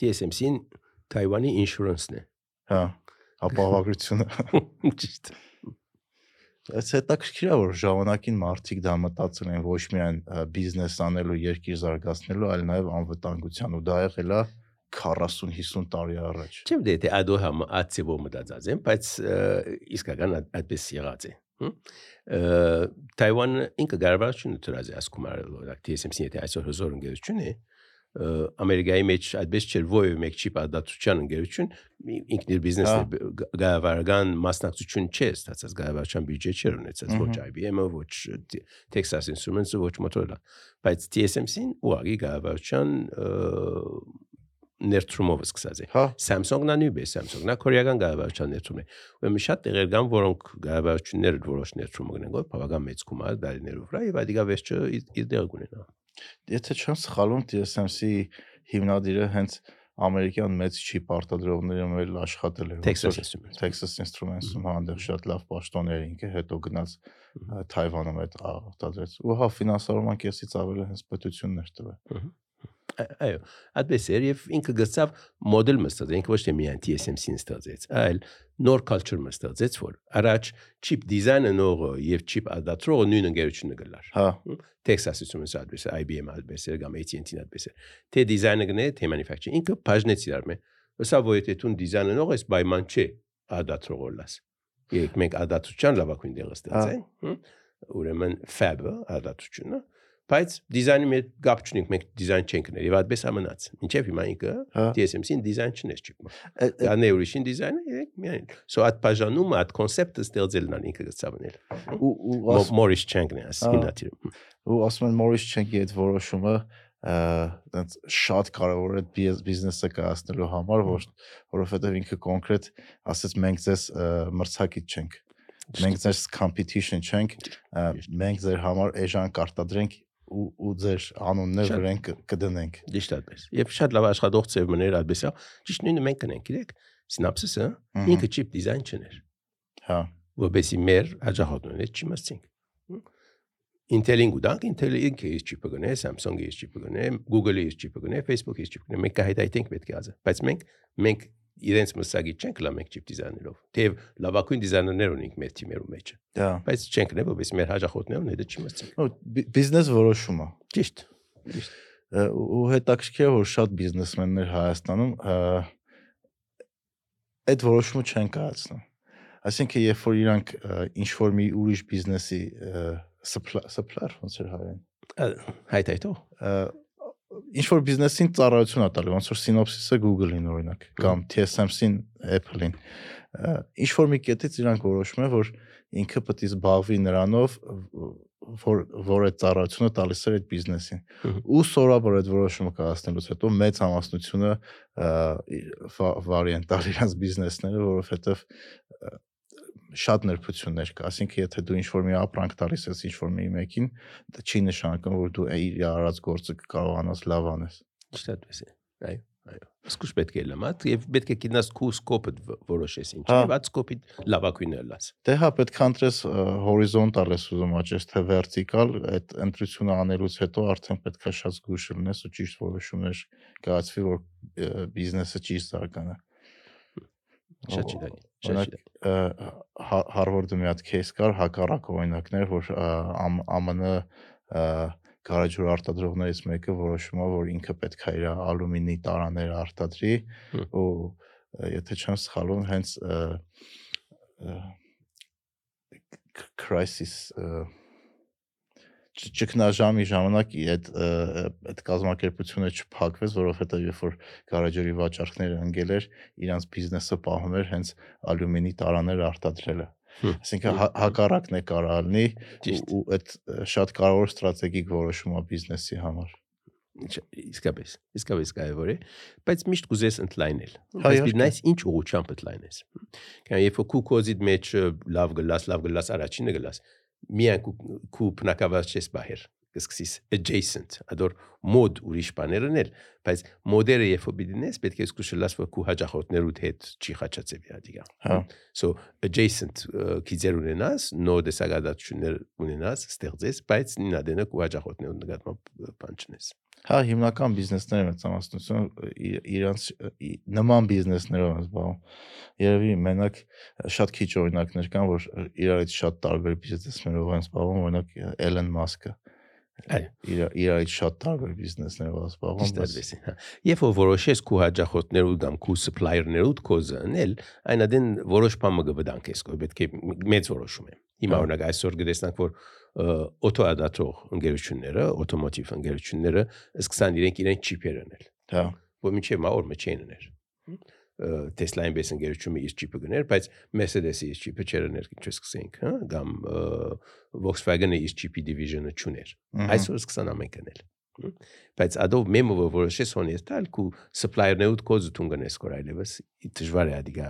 TSMC-ին Թայվանի ինշուրանսն է։ Հա, ապահովագրությունը։ Ճիշտ։ Այս հետաքրքիր է որ ժամանակին մարդիկ դա մտածել են ոչ միայն բիզնես անելու, երկիր զարգացնելու, այլ նաև անվտանգության ու դա եղել է 40-50 տարի առաջ։ Չեմ դե թե ադո համ ացիվո մտածած եմ, բայց իսկական այդ- այդպես եղած է։ Թայվան ինքը գարվարություն դրած է ասկում արել, օրինակ TSMC-ի թե այսօր հզոր ընկերություն է, Ամերիկայի մեջ այդպես չէր ոյ մեկ չի պատդատության ընկերություն ինքն իր բիզնեսը գավարական մասնակցություն չէ ստացած գավարչական բյուջե չէր ունեցած ոչ IBM-ը ոչ Texas Instruments-ը ոչ Motorola բայց TSMC-ին ուղղակի գավարչական ներդրումով սկսած է Հա, Samsung-ն անյուբ է, Samsung-ն է կորեական գաղափարության ներդրում է։ Ուրեմն շատ տեղեր կան, որոնք գաղափարությունները որոշ ներդրում կգնեն, որ բավական մեծ գումար դարիներով վրա եւ այդիկա վերջը իր դեր կունենա։ եթե չեմ սխալվում, TSMC հիմնադիրը հենց ամերիկյան մեծ չիպ արտադրողների մեր աշխատել էր։ Texas Instruments։ Texas Instruments-ում հանդեղ շատ լավ պաշտոններ ինքը հետո գնաց Թայվանում այդ արտադրեց։ Ու հա ֆինանսավորման կեսից ավելի հենց պետություններ տվել։ Ա- Այո, այդպես էր եւ ինքը գծավ մոդել մստած, ինքը ոչ թե միայն TSMC-ին ստացեց, այլ նոր culture մստացեց, որ առաջ chip design-ը նորը եւ chip ադատրողը նույն ընկերությունը գլար։ Հա, Texas Instruments այդպես է, IBM այդպես է, կամ AT&T-ն այդպես է։ Թե դիզայնը գնե, թե manufacturing ինքը բաժնեց իրար մե։ եթե դու դիզայնը նող ես պայման չէ ադատրողը լաս։ Երեք մենք ադատության լավակույն դեղը ստացեն, հմ, ուրեմն fab-ը ադատությունը, բայց դիզայնի մեջ գապ չունենք, մենք դիզայն չենք ներ եւ այդպես ամնաց։ Ինչեւ հիմա ինքը հա։ TSMC-ին դիզայն չնես չիպ։ Ա- ա- Դա ուրիշին դիզայնը երեք միայն։ So այդ բաժանումը, այդ կոնցեպտը ստեղծելն ան ինքը գծավնել։ Ու ու Morris Chang-ն է Ահա։ ասինատիրը։ ու ասում են Մորիս Չենկի այդ որոշումը այնց շատ կարևոր է բիզ- բիզնեսը կայացնելու համար, որ որովհետև ինքը կոնկրետ ասեց մենք ձեզ մրցակից չենք։ Մենք ձեզ competition չենք, մենք ձեր համար էժան կարտադրենք ու ու ձեր անուններ վրան կդնենք։ Ճիշտ այդպես։ Եվ շատ լավ աշխատող ծև մներ այդպես է։ Ճիշտ նույնը մենք կնենք, գիտեք։ Synopsis-ը Մհմ։ ինքը chip design չներ, Հա, որովհետեւ մեր հաջողությունները չիմացինք։ Intel-ին գուտանք, Intel-ը ինքը իր chip-ը գնե, Samsung-ը իր chip-ը գնե, Google-ը իր chip-ը գնե, Facebook-ը իր chip-ը գնե, մենք կհայտայինք պետք է ազը։ Բայց մենք մենք իրենց մսագի չենք լա մենք chip design-երով։ Թեև լավագույն դիզայներներ ունենք մեր թիմերու մեջ, դա։ բայց չենք ներ, որովհետեւ մեր հաջողությունները դա չիմացինք։ Ու բի- բիզնես որոշումը։ Ճիշտ։ Ը, ու հետաքրքիր է որ շատ բիզնեսմեններ Հայաստանում այդ որոշումը չեն կայացնում։ Այսինքն երբ որ իրանք ինչ որ մի ուրիշ բիզնեսի supplier ոնց էր հայերեն Հայտայտո։ ինչ որ բիզնեսին ծառայություն է տալի ոնց որ Synopsys-ը Google-ին օրինակ կամ TSMC-ին Apple-ին ինչ որ մի կետից իրանք որոշում են որ ինքը պետք է զբաղվի նրանով որ որ այդ ծառայությունը տալիս է այդ բիզնեսին ու սորաբար այդ որոշումը կայացնելուց հետո մեծ համաստնությունը վարիանտ տալ իրանց բիզնեսները որովհետև շատ ներբություններ կա ասինքն եթե դու ինչ որ մի ապրանք տալիս ես ինչ որ մի մեկին դա չի նշանակում որ դու իր արած գործը կարողանաս լավ անես Ճիշտ այդպես է։ Այո, այո։ Սկուշ պետք է լամած եւ պետք է գտնաս քու սկոպը որոշես ինչ։ Հա։ Եվ այդ սկոպի լավակույնը լաս։ դե հա պետք է ընտրես հորիզոնտալ ես ուզում աճես թե վերտիկալ այդ ընտրությունը անելուց հետո արդեն պետք է շատ զգուշ լինես ու ճիշտ որոշումներ կայացվի որ բիզնեսը ճիշտ զարգանա Շատ չի դանի։ Հա, Հարվարդում մի հատ кейս կար հակառակ օրինակներ, որ ԱՄՆ գարաժուր արտադրողներից մեկը որոշում է, որ ինքը պետք է իր ալումինի տարաներ արտադրի ու եթե չեմ սխալվում, հենց crisis ճգնաժամի ժամանակ այդ այդ կազմակերպությունը չփակվեց, որովհետև երբ որ գարեջրի վաճառքները ընկել էր, իրանց բիզնեսը պահում էր հենց ալյումինի տարաներ արտադրելը։ Այսինքն հա- հակառակն է կարող լինի ու այդ շատ կարևոր ստրատեգիկ որոշում է բիզնեսի համար։ Իսկապես, իսկապես կարևոր է, բայց միշտ կուզես ընդլայնել։ Բայց դնայս ինչ ուղղությամբ ընդլայնես։ Կան երբ որ քու կոզիդ մեջ լավ գլաս, լավ գլաս առաջինը գլաս։ Միայն քու քու բնակավար չես բահեր։ Կսկսիս adjacent, ադոր մոդ ուրիշ բաներն էլ, բայց մոդերը երբ որ բիդնես, պետք է սկսելաս որ քու հաջողություններուդ հետ չի խաչացեվի ադիգա։ Հա։ So adjacent ը, քիզեր ունենաս, նո դեսագադացություններ ունենաս, ստեղծես, բայց նինադենը քու հաջողություններուդ նկատմամբ բան չնես։ Հա, հիմնական բիզնեսները մեծամասնությունը իրանց նման բիզնեսներով են զբաղվում։ Երևի մենակ շատ քիչ օրինակներ կան, որ իրարից շատ տարբեր բիզնեսներով են զբաղվում, օրինակ Elon Musk-ը։ Այո։ իր իրարից շատ տարբեր բիզնեսներով այդպես է։ հա։ Երբ որ որոշես քո հաջախորդներու կամ քո supplier-ներու կոզը անել, այն adin որոշ բան մը գվդանք ես, որ պետք է մեծ որոշում է։ Հիմա Հա։ օրինակ այսօր գտեսնանք, որ օտոադատող ընկերությունները, օտոմոտիվ ընկերությունները սկսան իրենք իրեն չիպեր անել, Հա։ որ մինչև մա օր մը չեն աներ։ Tesla-ին բես ընկերությունը իր չիպը գներ, բայց Mercedes-ի իր չիպը չեր աներ, ինչ սկսենք, հա, կամ Volkswagen-ը իր չիպի division-ը չուներ։ Այսօր սկսան ամեն կնել։ հմ։ Բայց ադով մեմը որ որոշես հոնես տալ քու supplier-ները ու կոզը տուն գնես կոր այլևս դժվար է ադիգա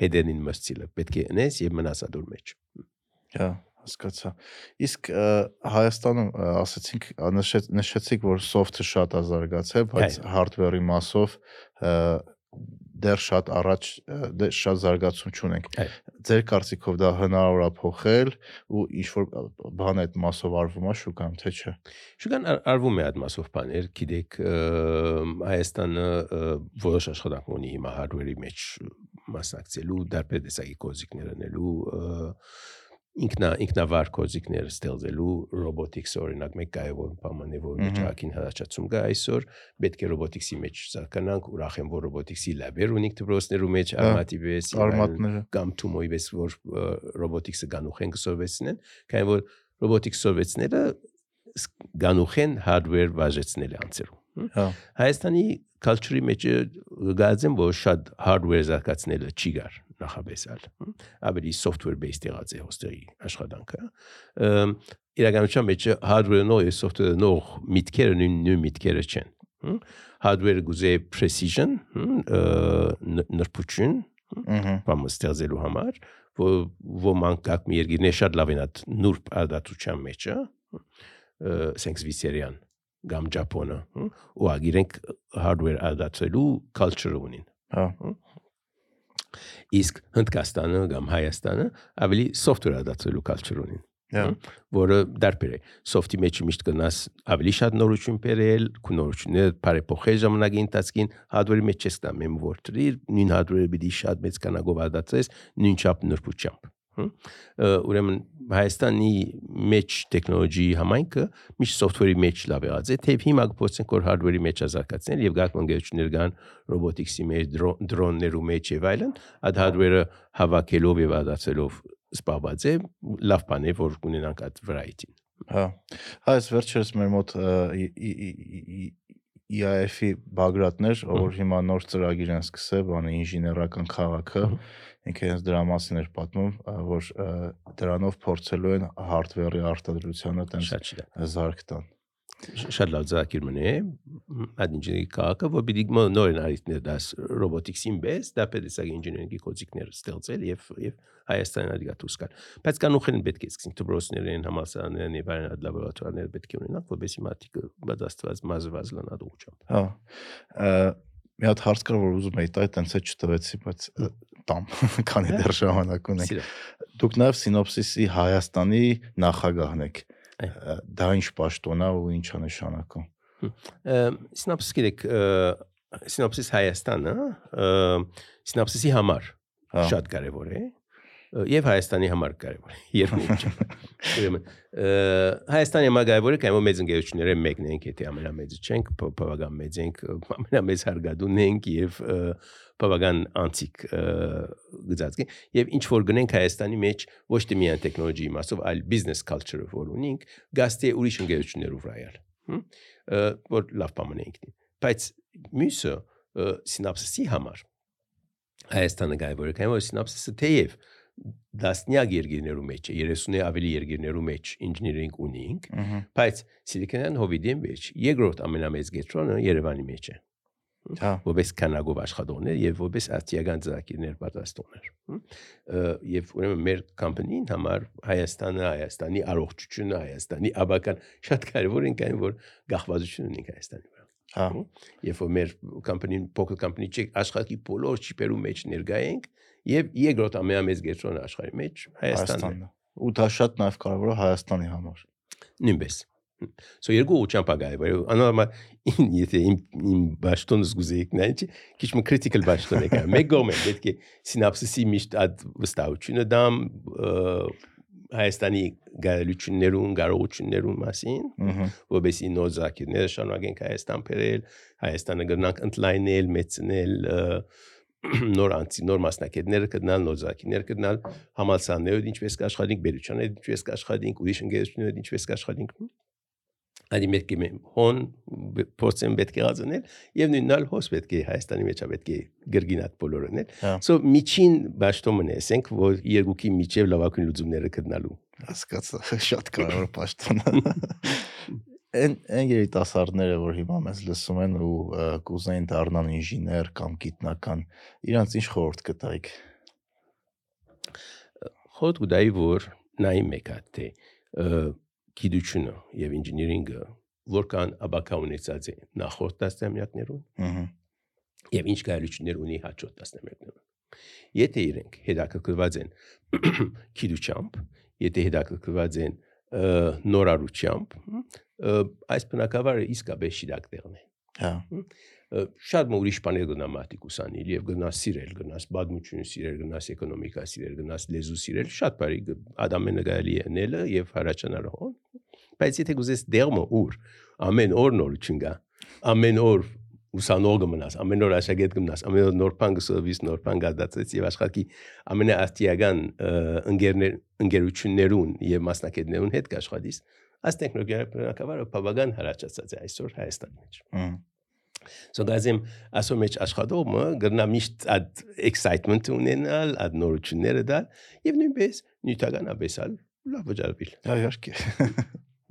հետենին մսցիլը պետք է նես եւ մնաս ադոր մեջ Հա, հասկացա։ Իսկ Հայաստանում ասացինք նշեցիք, որ soft-ը շատ է զարգացել, բայց hardware-ի մասով դեռ շատ առաջ դեռ շատ զարգացում չունենք։ Ձեր կարծիքով դա հնարավոր է փոխել ու ինչ որ բան այդ մասով արվում է շուկայում, թե չէ։ Շուկան ար- արվում է այդ մասով բաներ գիտեք Հայաստանը որոշ աշխատանք ունի հիմա hardware-ի մեջ մասնակցելու դարբեր տեսակի կոզիկներ անելու ինքնա ինքնավար կոզիկներ ստեղծելու robotics օրինակ մեկ կարևոր բան է որ միջակին հրաչացում կա այսօր պետք է robotics-ի մեջ զարգանանք ուրախ եմ որ robotics-ի լաբեր ունենք դպրոցներու մեջ Հա, է Արմատները։ կամ թումոյի վես որ robotics-ը գանուխ են կսովեցնեն քանի որ robotics սովեցները գանուխ են hardware վաժեցնել անցերու Հա։ Հայաստանի culture-ի մեջ գազեմ որ շատ hardware զարգացնելը չի գար նախաբեսալ ավելի software based եղած է հոստերի աշխատանքը իրականության մեջ hardware-ը նոր է software-ը նոր միտքերը նույն միտքերը չեն hardware-ը գուզե precision նրբություն Ահա։ բամ ստեղծելու համար որ ոմանք կակ մի երկիրներ շատ լավ են այդ նուրբ ադատության մեջը սենքս վիսերյան կամ Ճապոնը հմ, ու ագիրենք hardware ադատելու culture ունին Հա։ իսկ Հնդկաստանը կամ Հայաստանը ավելի software ադատելու culture ունին Հա։ որը դարբեր է soft-ի մեջ միշտ գնաս ավելի շատ նորություն բերել, քու նորությունները բարեփոխել ժամանակի ընթացքին hardware-ի մեջ չես տա տրիր, նույն hardware-ը պիտի շատ մեծ կանագով ադածես, նույն չափ նրբությամբ։ Ուրեմն Հայաստանի մեջ տեխնոլոգիի համայնքը միշտ software-ի մեջ լավ է, թե հիմա կփորձենք որ hardware-ի մեջ ազատացնել եւ գակ ընկերություններ կան robotics-ի մեջ, դրոններու մեջ եւ այլն, այդ hardware-ը հավաքելով եւ ադածելով սպաբած է լավ բան է որ ունենանք այդ variety Հա։ Հա, այս վերջերս մեր մոտ ը, ի- ի- ի- ի- EIF-ի բագրատներ, որ հիմա նոր ծրագիր են սկսել, բանը ինժեներական քաղաքը, ինքը հենց դրա մասին էր պատմում, որ դրանով փորձելու են hardware-ի արտադրությունը տենց զարգ տան։ շատ լավ զակիր մնե այդ ինժեների քաղաքը որ պիտի մո- նոր են արիթներ դաս robotics-ին բես դա պետք է ինժեների կոդիկներ ստեղծել եւ եւ Հայաստանը դիգա դուսկալ բայց կան ուխեն պետք է սկսենք դպրոցներեն համալսարաններն եւ այլն այդ լաբորատորիաները պետք է ունենանք որովհետեւ մատիկը բադաստված մազված լանա դուչամ Հա։ Մի հատ հարց կար, որ ուզում էի տալ, տենց է չտվեցի, բայց ը, տամ, քանի դեռ ժամանակ ունենք։ Դուք նաև Սինոպսիսի Հայաստանի նախագահն եք։ Դա ինչ պաշտոն է ու ինչ է նշանակում։ սինոպսիս գիտեք սինոպսիս Հայաստանը սինոպսիսի համար Հա։ շատ կարևոր է ը, եւ Հայաստանի համար կարևոր է երկու ուրեմն Հայաստանի համար կարևոր է կամ մեծ ընկերությունները մեկն ենք եթե ամենամեծը չենք բավական մեծ ենք ամենամեծ հարգադուն ենք եւ բավական անտիկ գծածքի եւ ինչ որ գնենք Հայաստանի մեջ ոչ թե միայն տեխնոլոգիի մասով այլ business culture-ը որ ունենք գաստե ուրիշ ընկերություններով ռայալ որ լավ բան ենք բայց մյուսը սինապսիսի համար Հայաստանը գայվոր է կամ որ սինապսիսը թեև դասնյակ երկիրներու մեջ է 30-ի ավելի երկիրներու մեջ ինժեներինգ ունենք բայց Սիլիկոնյան հովիդի մեջ երկրորդ ամենամեծ գետրոնը Երևանի մեջ է Հա։ որպես կանագով աշխատողներ եւ որպես արտիական ծրագիրներ Ը, եւ ուրեմն մեր կամպանին համար Հայաստանը Հայաստանի առողջությունը Հայաստանի աբական շատ կարեւոր են կային որ գաղվածություն ունենք Հայաստանի վրա Հա։ Երբ որ մեր կամպանին փոքր կամպանի չի աշխարհի բոլոր չիպերու մեջ ներկա ենք եւ երկրորդ ամենամեծ գետրոնը աշխարհի մեջ Հայաստանն է Ու դա շատ նաև կարևոր է Հայաստանի համար։ նույնպես So երկու ճամփագայ վայ անորմա եթե իմ իմ բաշտոնը զգուզեիք նայ քիչ մը critical բաշտոն եկա մեկ գոմե պետք է սինապսիսի միշտ այդ վստահությունը դամ Հայաստանի գայելություններուն, կարողություններուն մասին, որովհետեւ նոր զակիրները շարունակեն Հայաստան բերել, Հայաստանը գնանք ընդլայնել, մեծնել նոր անցի նոր մասնակիցները կդնալ նոր զակիներ կդնալ համալսարաններով ինչպես կաշխատենք բերությանով ինչպես կաշխատենք ուրիշ ընկերություններով ինչպես կաշխատենք Ադի մեկի մեմ հոն փորձեն պետք է ազնել եւ նույնալ հոս պետք է Հայաստանի մեջ պետք է գրգինատ բոլորընել Հա։ so միջին ճաշտոմն է ասենք որ երկուքի միջև լավագույն լուծումները գտնալու Հասկացա, շատ կարևոր պաշտոն է։ Այն այն երիտասարդները, որ հիմա մեզ լսում են ու կուզեին դառնալ ինժեներ կամ գիտնական, իրանց ինչ խորհուրդ կտայիք։ խոտ գուտայի որ նայի մեկա թե ը, գիտությունը եւ ինժեներինգը որքան աբակա ունեցած է նախորդ տասնամյակներուն եւ ինչ կարողություններ ունի հաջորդ տասնամյակներում։ Եթե իրենք հետաքրքրված են քիդուչամp, եթե հետաքրքրված են ը, այս բնակավարը իսկապես շիրակ տեղն է։ Հա։ Շատ մը ուրիշ բաներ գնա մատիկուսանիլ եւ գնաս սիրել, գնաս բադմություն սիրել, գնաս էկոնոմիկա սիրել, գնաս լեզու սիրել, շատ բարի ադամենը գալի է նելը եւ հարաճանալը հոն։ Բայց եթե գուզես դերմը ուր ամեն օր նորություն գա, ամեն օր ուսանող գմնաս, ամեն օր աշակերտ գմնաս, ամեն օր նոր բան գսովիս, նոր բան գադացած եւ աշխարհի ամենաաստիական ընկերներ ընկերություններուն եւ մասնակիցներուն հետ կաշխատիս, այս տեխնոլոգիական բավական հարաճացած է այսօր Հայաստանի մեջ։ Ահա։ So գազեմ ասո մեջ աշխատողը գրնա միշտ այդ excitement ունենալ, այդ նորությունները դա եւ նույնպես նյութականաբեսալ լավ վճարվել։ իհարկե։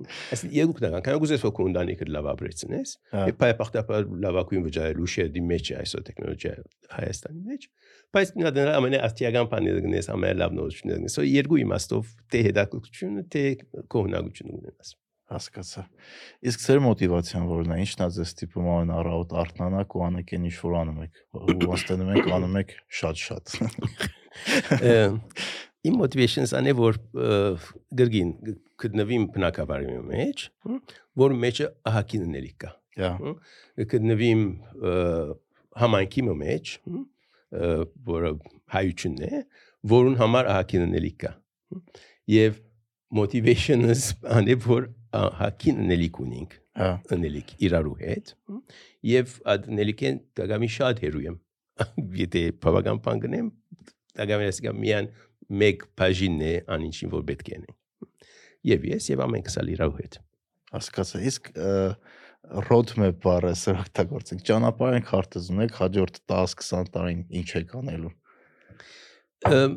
Այս երկու դան, քան գուզես որ կունդանիքը լավ ապրեցնես, եւ պայպախտապար լավակույն վճարելու շեդի մեջ է այսօ տեխնոլոգիա Հայաստանի մեջ, բայց նա դրա ամենը աստիական բաները գնես ամեն լավ նորությունները գնես։ So երկու իմաստով թե հետաքրքրությունը, թե կողմնակությունը ունենաս։ Հասկացա։ Իսկ ձեր մոտիվացիան որն է, ինչն է ձեզ ստիպում ամեն առավոտ արթնանաք ու այն ինչ որ անում եք։ Ու ոստանում եք անում եք շատ-շատ։ Իմ motivations անը որ ը, գրգին գտնվիմ բնակավարի մեջ, որ մեջը ահակին ներիկ կա։ Հա։ Գտնվիմ համայնքի մեջ, որը հայությունն է, որուն համար ահակին ներիկ կա։ Եվ motivation-ս անը որ ահակին ներիկ ունենք Հա։ նելիք իրարու հետ եւ այդ նելիքեն դագամի շատ հերու եմ եթե բավական բան գնեմ դագամի ասիկա միան մեկ բաժինն է անինչին որ պետք է եւ ես եւ ամենքս ալ իրարու հետ Հասկացա։ Իսկ roadmap բառը սա օգտագործենք։ Ճանապարհ ենք հարտեզում եք հաջորդ 10-20 տարին ինչ եք անելու։ Ըմ,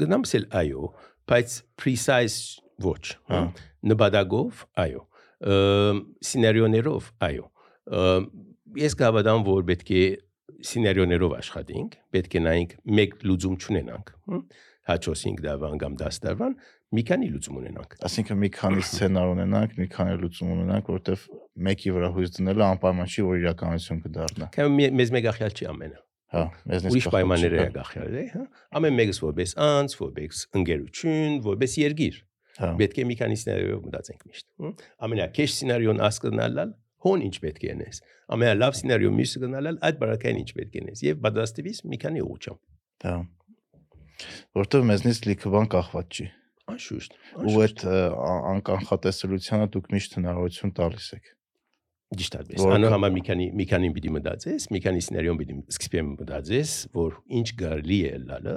գնամ սել այո բայց precise ոչ Հա։ նպատակով այո ըմ, սցենարիոներով այո ես կհավատամ որ պետք է սցենարիոներով աշխատենք պետք է նայենք մեկ լուծում չունենանք հաջորդ 5 դավան կամ 10 դավան մի քանի լուծում ունենանք Այսինքն մի քանի սցենար ունենանք, մի քանի լուծում ունենանք, որովհետև մեկի վրա հույս դնելը անպայման չի, որ իրականություն կդառնա։ կամ մեզ մեկ ախյալ չի ամենը Հա, մեզնից ուրիշ պայմաններ է գախյալ է հա ամեն մեկս որպես անց որպես ընկերություն որպես երկիր Հա։ պետք է սցենարիով մտածենք միշտ։ հմ։ Ամենաքեշ սցենարիոն ասկնալալ հոն ինչ պետք է նես։ Ամենալավ սցենարիո մյուսը գնալալ այդ բարակային ինչ պետք է նես եւ պատրաստվիս մի քանի ուղղությամբ։ Հա։ Որտեվ մեզնից լիքը բան կախված չի։ Անշուշտ։ Ու այդ անկանխատեսելիությանը դուք միշտ հնարավորություն տալիս եք։ ճիշտ այդպես։ Որ- Անո համար մի քանի մի քանի պիտի մտածես, մի քանի սցենարիոն պիտի սկսեմ մտածես, որ ինչ կարելի է լալը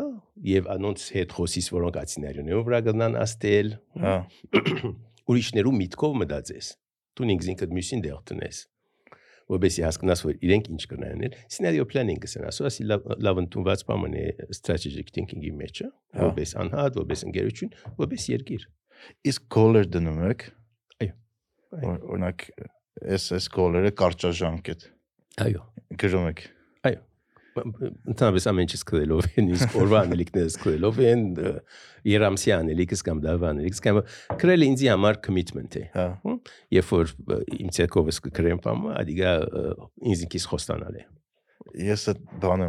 եւ անոնց հետ խոսիս, որոնք այդ սցենարիոներով վրա գնան աստել, Հա։ ուրիշներու միտքով մտածես։ Դու ինքզինքդ մյուսին դեր տնես որբեսի հասկանաս որ իրենք ինչ կնայեն սցենարիո պլանինգը սեն ասո ասի լավ ընդունված բան է strategic thinking-ի մեջը Հա։ որբես անհատ որբես ընկերություն որբես երկիր Իսկ գոլեր դնում եք։ Այո, այո։ Օրինակ SS գոլերը կարճաժամկետ այո գրում եք։ ընդհանրապես ամեն ինչ սկսելով են իսկ օրվա անելիքները սկսելով են ը, երամսյա անելիքս կամ դավա անելիքս կամ քրել ինձի համար commitment է Հա։ երբ որ իմ ցերկովս կրեմ բամը ադիգա ինձնքից խոստանալ է Ես այդ բանը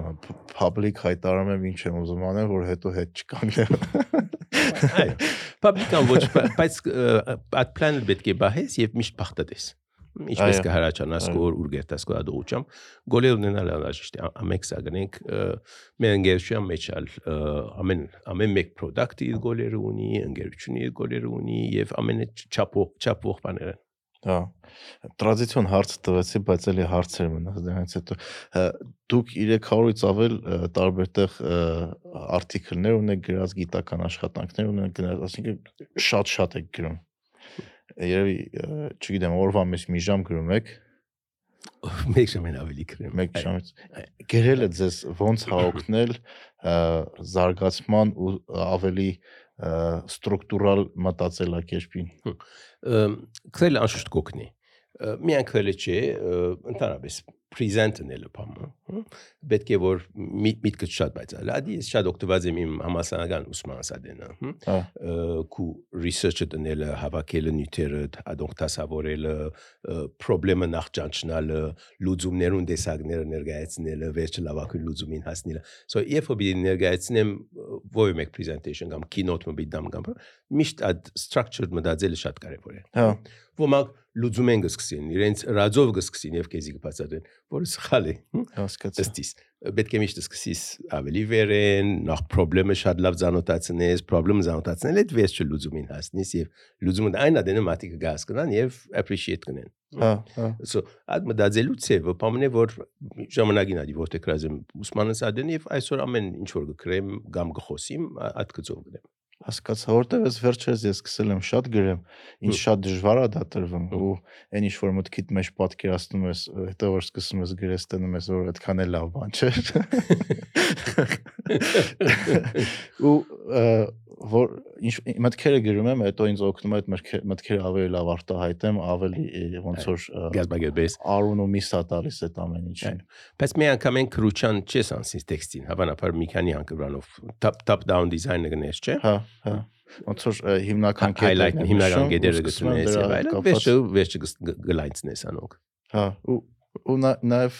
public հայտարարում եմ ինչ եմ ուզում անել, որ հետո հետ չկանգնեմ։ այո public-ան ոչ բա- բայց այդ պլանը պետք է բահես եւ միշտ բախտատես Ինչպես կհարաճանաս այո։ գոր ուր գերտաս կա դուճամ գոլեր ունենալ անհրաժեշտ է ամեկ սա գնենք մեր ընկերության մեջ ալ ամեն ամեն մեկ product-ը իր գոլերը ունի, ընկերությունը իր գոլերը ունի եւ ամենը չափող չափող բաներ են։ Հա։ Տրադիցիոն հարց տվեցի, բայց էլի հարցեր մնաց դրանից հետո։ Դուք 300-ից ավել ը, տարբերտեղ ը, արտիկլներ ունեք գրած, գիտական աշխատանքներ ունեք գրած, ասինքն շատ-շատ եք գրում։ Երևի, չգիտեմ, օրվա մեջ մի ժամ գրում եք, Մեկ ժամեն ավելի գրեմ։ մեկ ժամից։ Գրելը ձեզ ոնց հա օգնել ը, զարգացման ու ավելի ստրուկտուրալ մտածելակերպին։ քրել անշուշտ կոգնի։ Միայն քրելը չէ, ը, ընդհանրապես present-ը բամը։ Պետք է որ միտ- միտքը շատ բայց ալադի ես շատ օգտված եմ իմ համասարական ուսմանասադենը։ Հա, քու research-ը դնելը, հավաքելը նյութերը, adonk տասավորելը, խնդրեմը նախճանչնալը, լուծումներուն տեսակները ներկայացնելը, վերջը լավագույն լուծումին հասնելը։ So if we ներկայացնեմ ո՞ր մեկ presentation կամ keynote մը բիդամ կամ միշտ այդ structured մտածելը շատ կարևոր է։ հա, Ոմանք լուծում են գսկսին, իրենց ռաձով գսկսին եւ քեզի կբացատրեն, որ սխալ է։ հասկացա։ ըստիս պետք է միշտ սկսես ավելի վերեն նախ խնդրեմը շատ լավ զանոթացնես խնդրեմը զանոթացնել այդ վերջը լուծումին հասնես եւ լուծումը այն ադենը մատիկը գասկնան եւ appreciate կնեն Հա, հա, so այդ մտածելու ցևը բամն է որ ժամանակին ադի որտեղ գրազեմ ուսմանս ադեն եւ այսօր ամեն ինչ որ գրեմ կամ գխոսիմ այդ գծով գրեմ հասկացա, որտեվ ես վերջերս ես սկսել եմ շատ գրեմ, ինչ շատ դժվար է դա տրվում ու այն ինչ որ մտքիդ մեջ պատկերացնում ես, հետո որ սկսում ես գրես տնում ես, որ այդքան էլ լավ բան չէ։ ու որ ինչ մտքերը գրում եմ, հետո ինձ օգնում է այդ մտքերը- ավելի լավ արտահայտեմ, ավելի ոնց որ գազբագերբես արուն ու միսա տալիս այդ ամեն ինչին։ բայց մի անգամ են քրուչան չես անսից տեքստին հավանաբար մի քանի անգրանով top top down design-ը գնես չէ Հա, հա։ Ոնց որ հիմնական կետերն հիմնական եմ գտնես եւ այլն վերջը վերջը գլայնցնես անոնք Հա, ու ու նա- նաև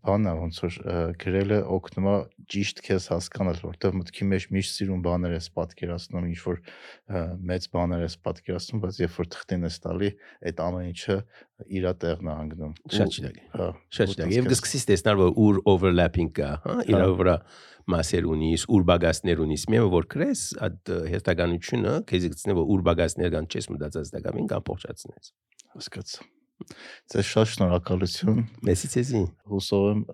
բանն է ոնց որ գրելը օգնում է ճիշտ քեզ հասկանալ, որտեղ մտքի մեջ միշտ սիրուն բաներ ես պատկերացնում, ինչ որ մեծ բաներ ես պատկերացնում, բայց երբ որ թղթին ես տալի, այդ ամեն ինչը իր տեղն է հանգնում։ շատ ճիշտ է Հա, Շատ ճիշտ։ Եվ գսկսից տեսնել որ ուր overlapping կա, հա, իրա վրա մասեր ունիս, ուր բագասներ ունիս, մի որ քրես այդ հերթականությունը քեզ գցնե որ ուր բագասներ կան չես մտածած դակամին կամ փոխչացնես։ հասկացա։ Ձեզ շատ շնորհակալություն։ Մեսի ցեզի։ Հուսով եմ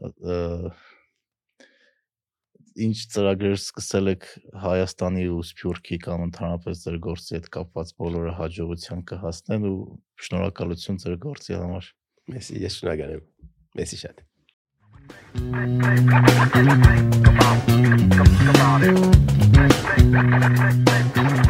ինչ ծրագրեր սկսել եք Հայաստանի ու Սփյուռքի կամ ընդհանրապես ձեր գործի հետ կապված բոլորը հաջողության կհասնեն ու շնորհակալություն ձեր գործի համար։ Մեսի, ես շնորհակալ եմ։ Մեսի շատ։ Come on, come on, come on.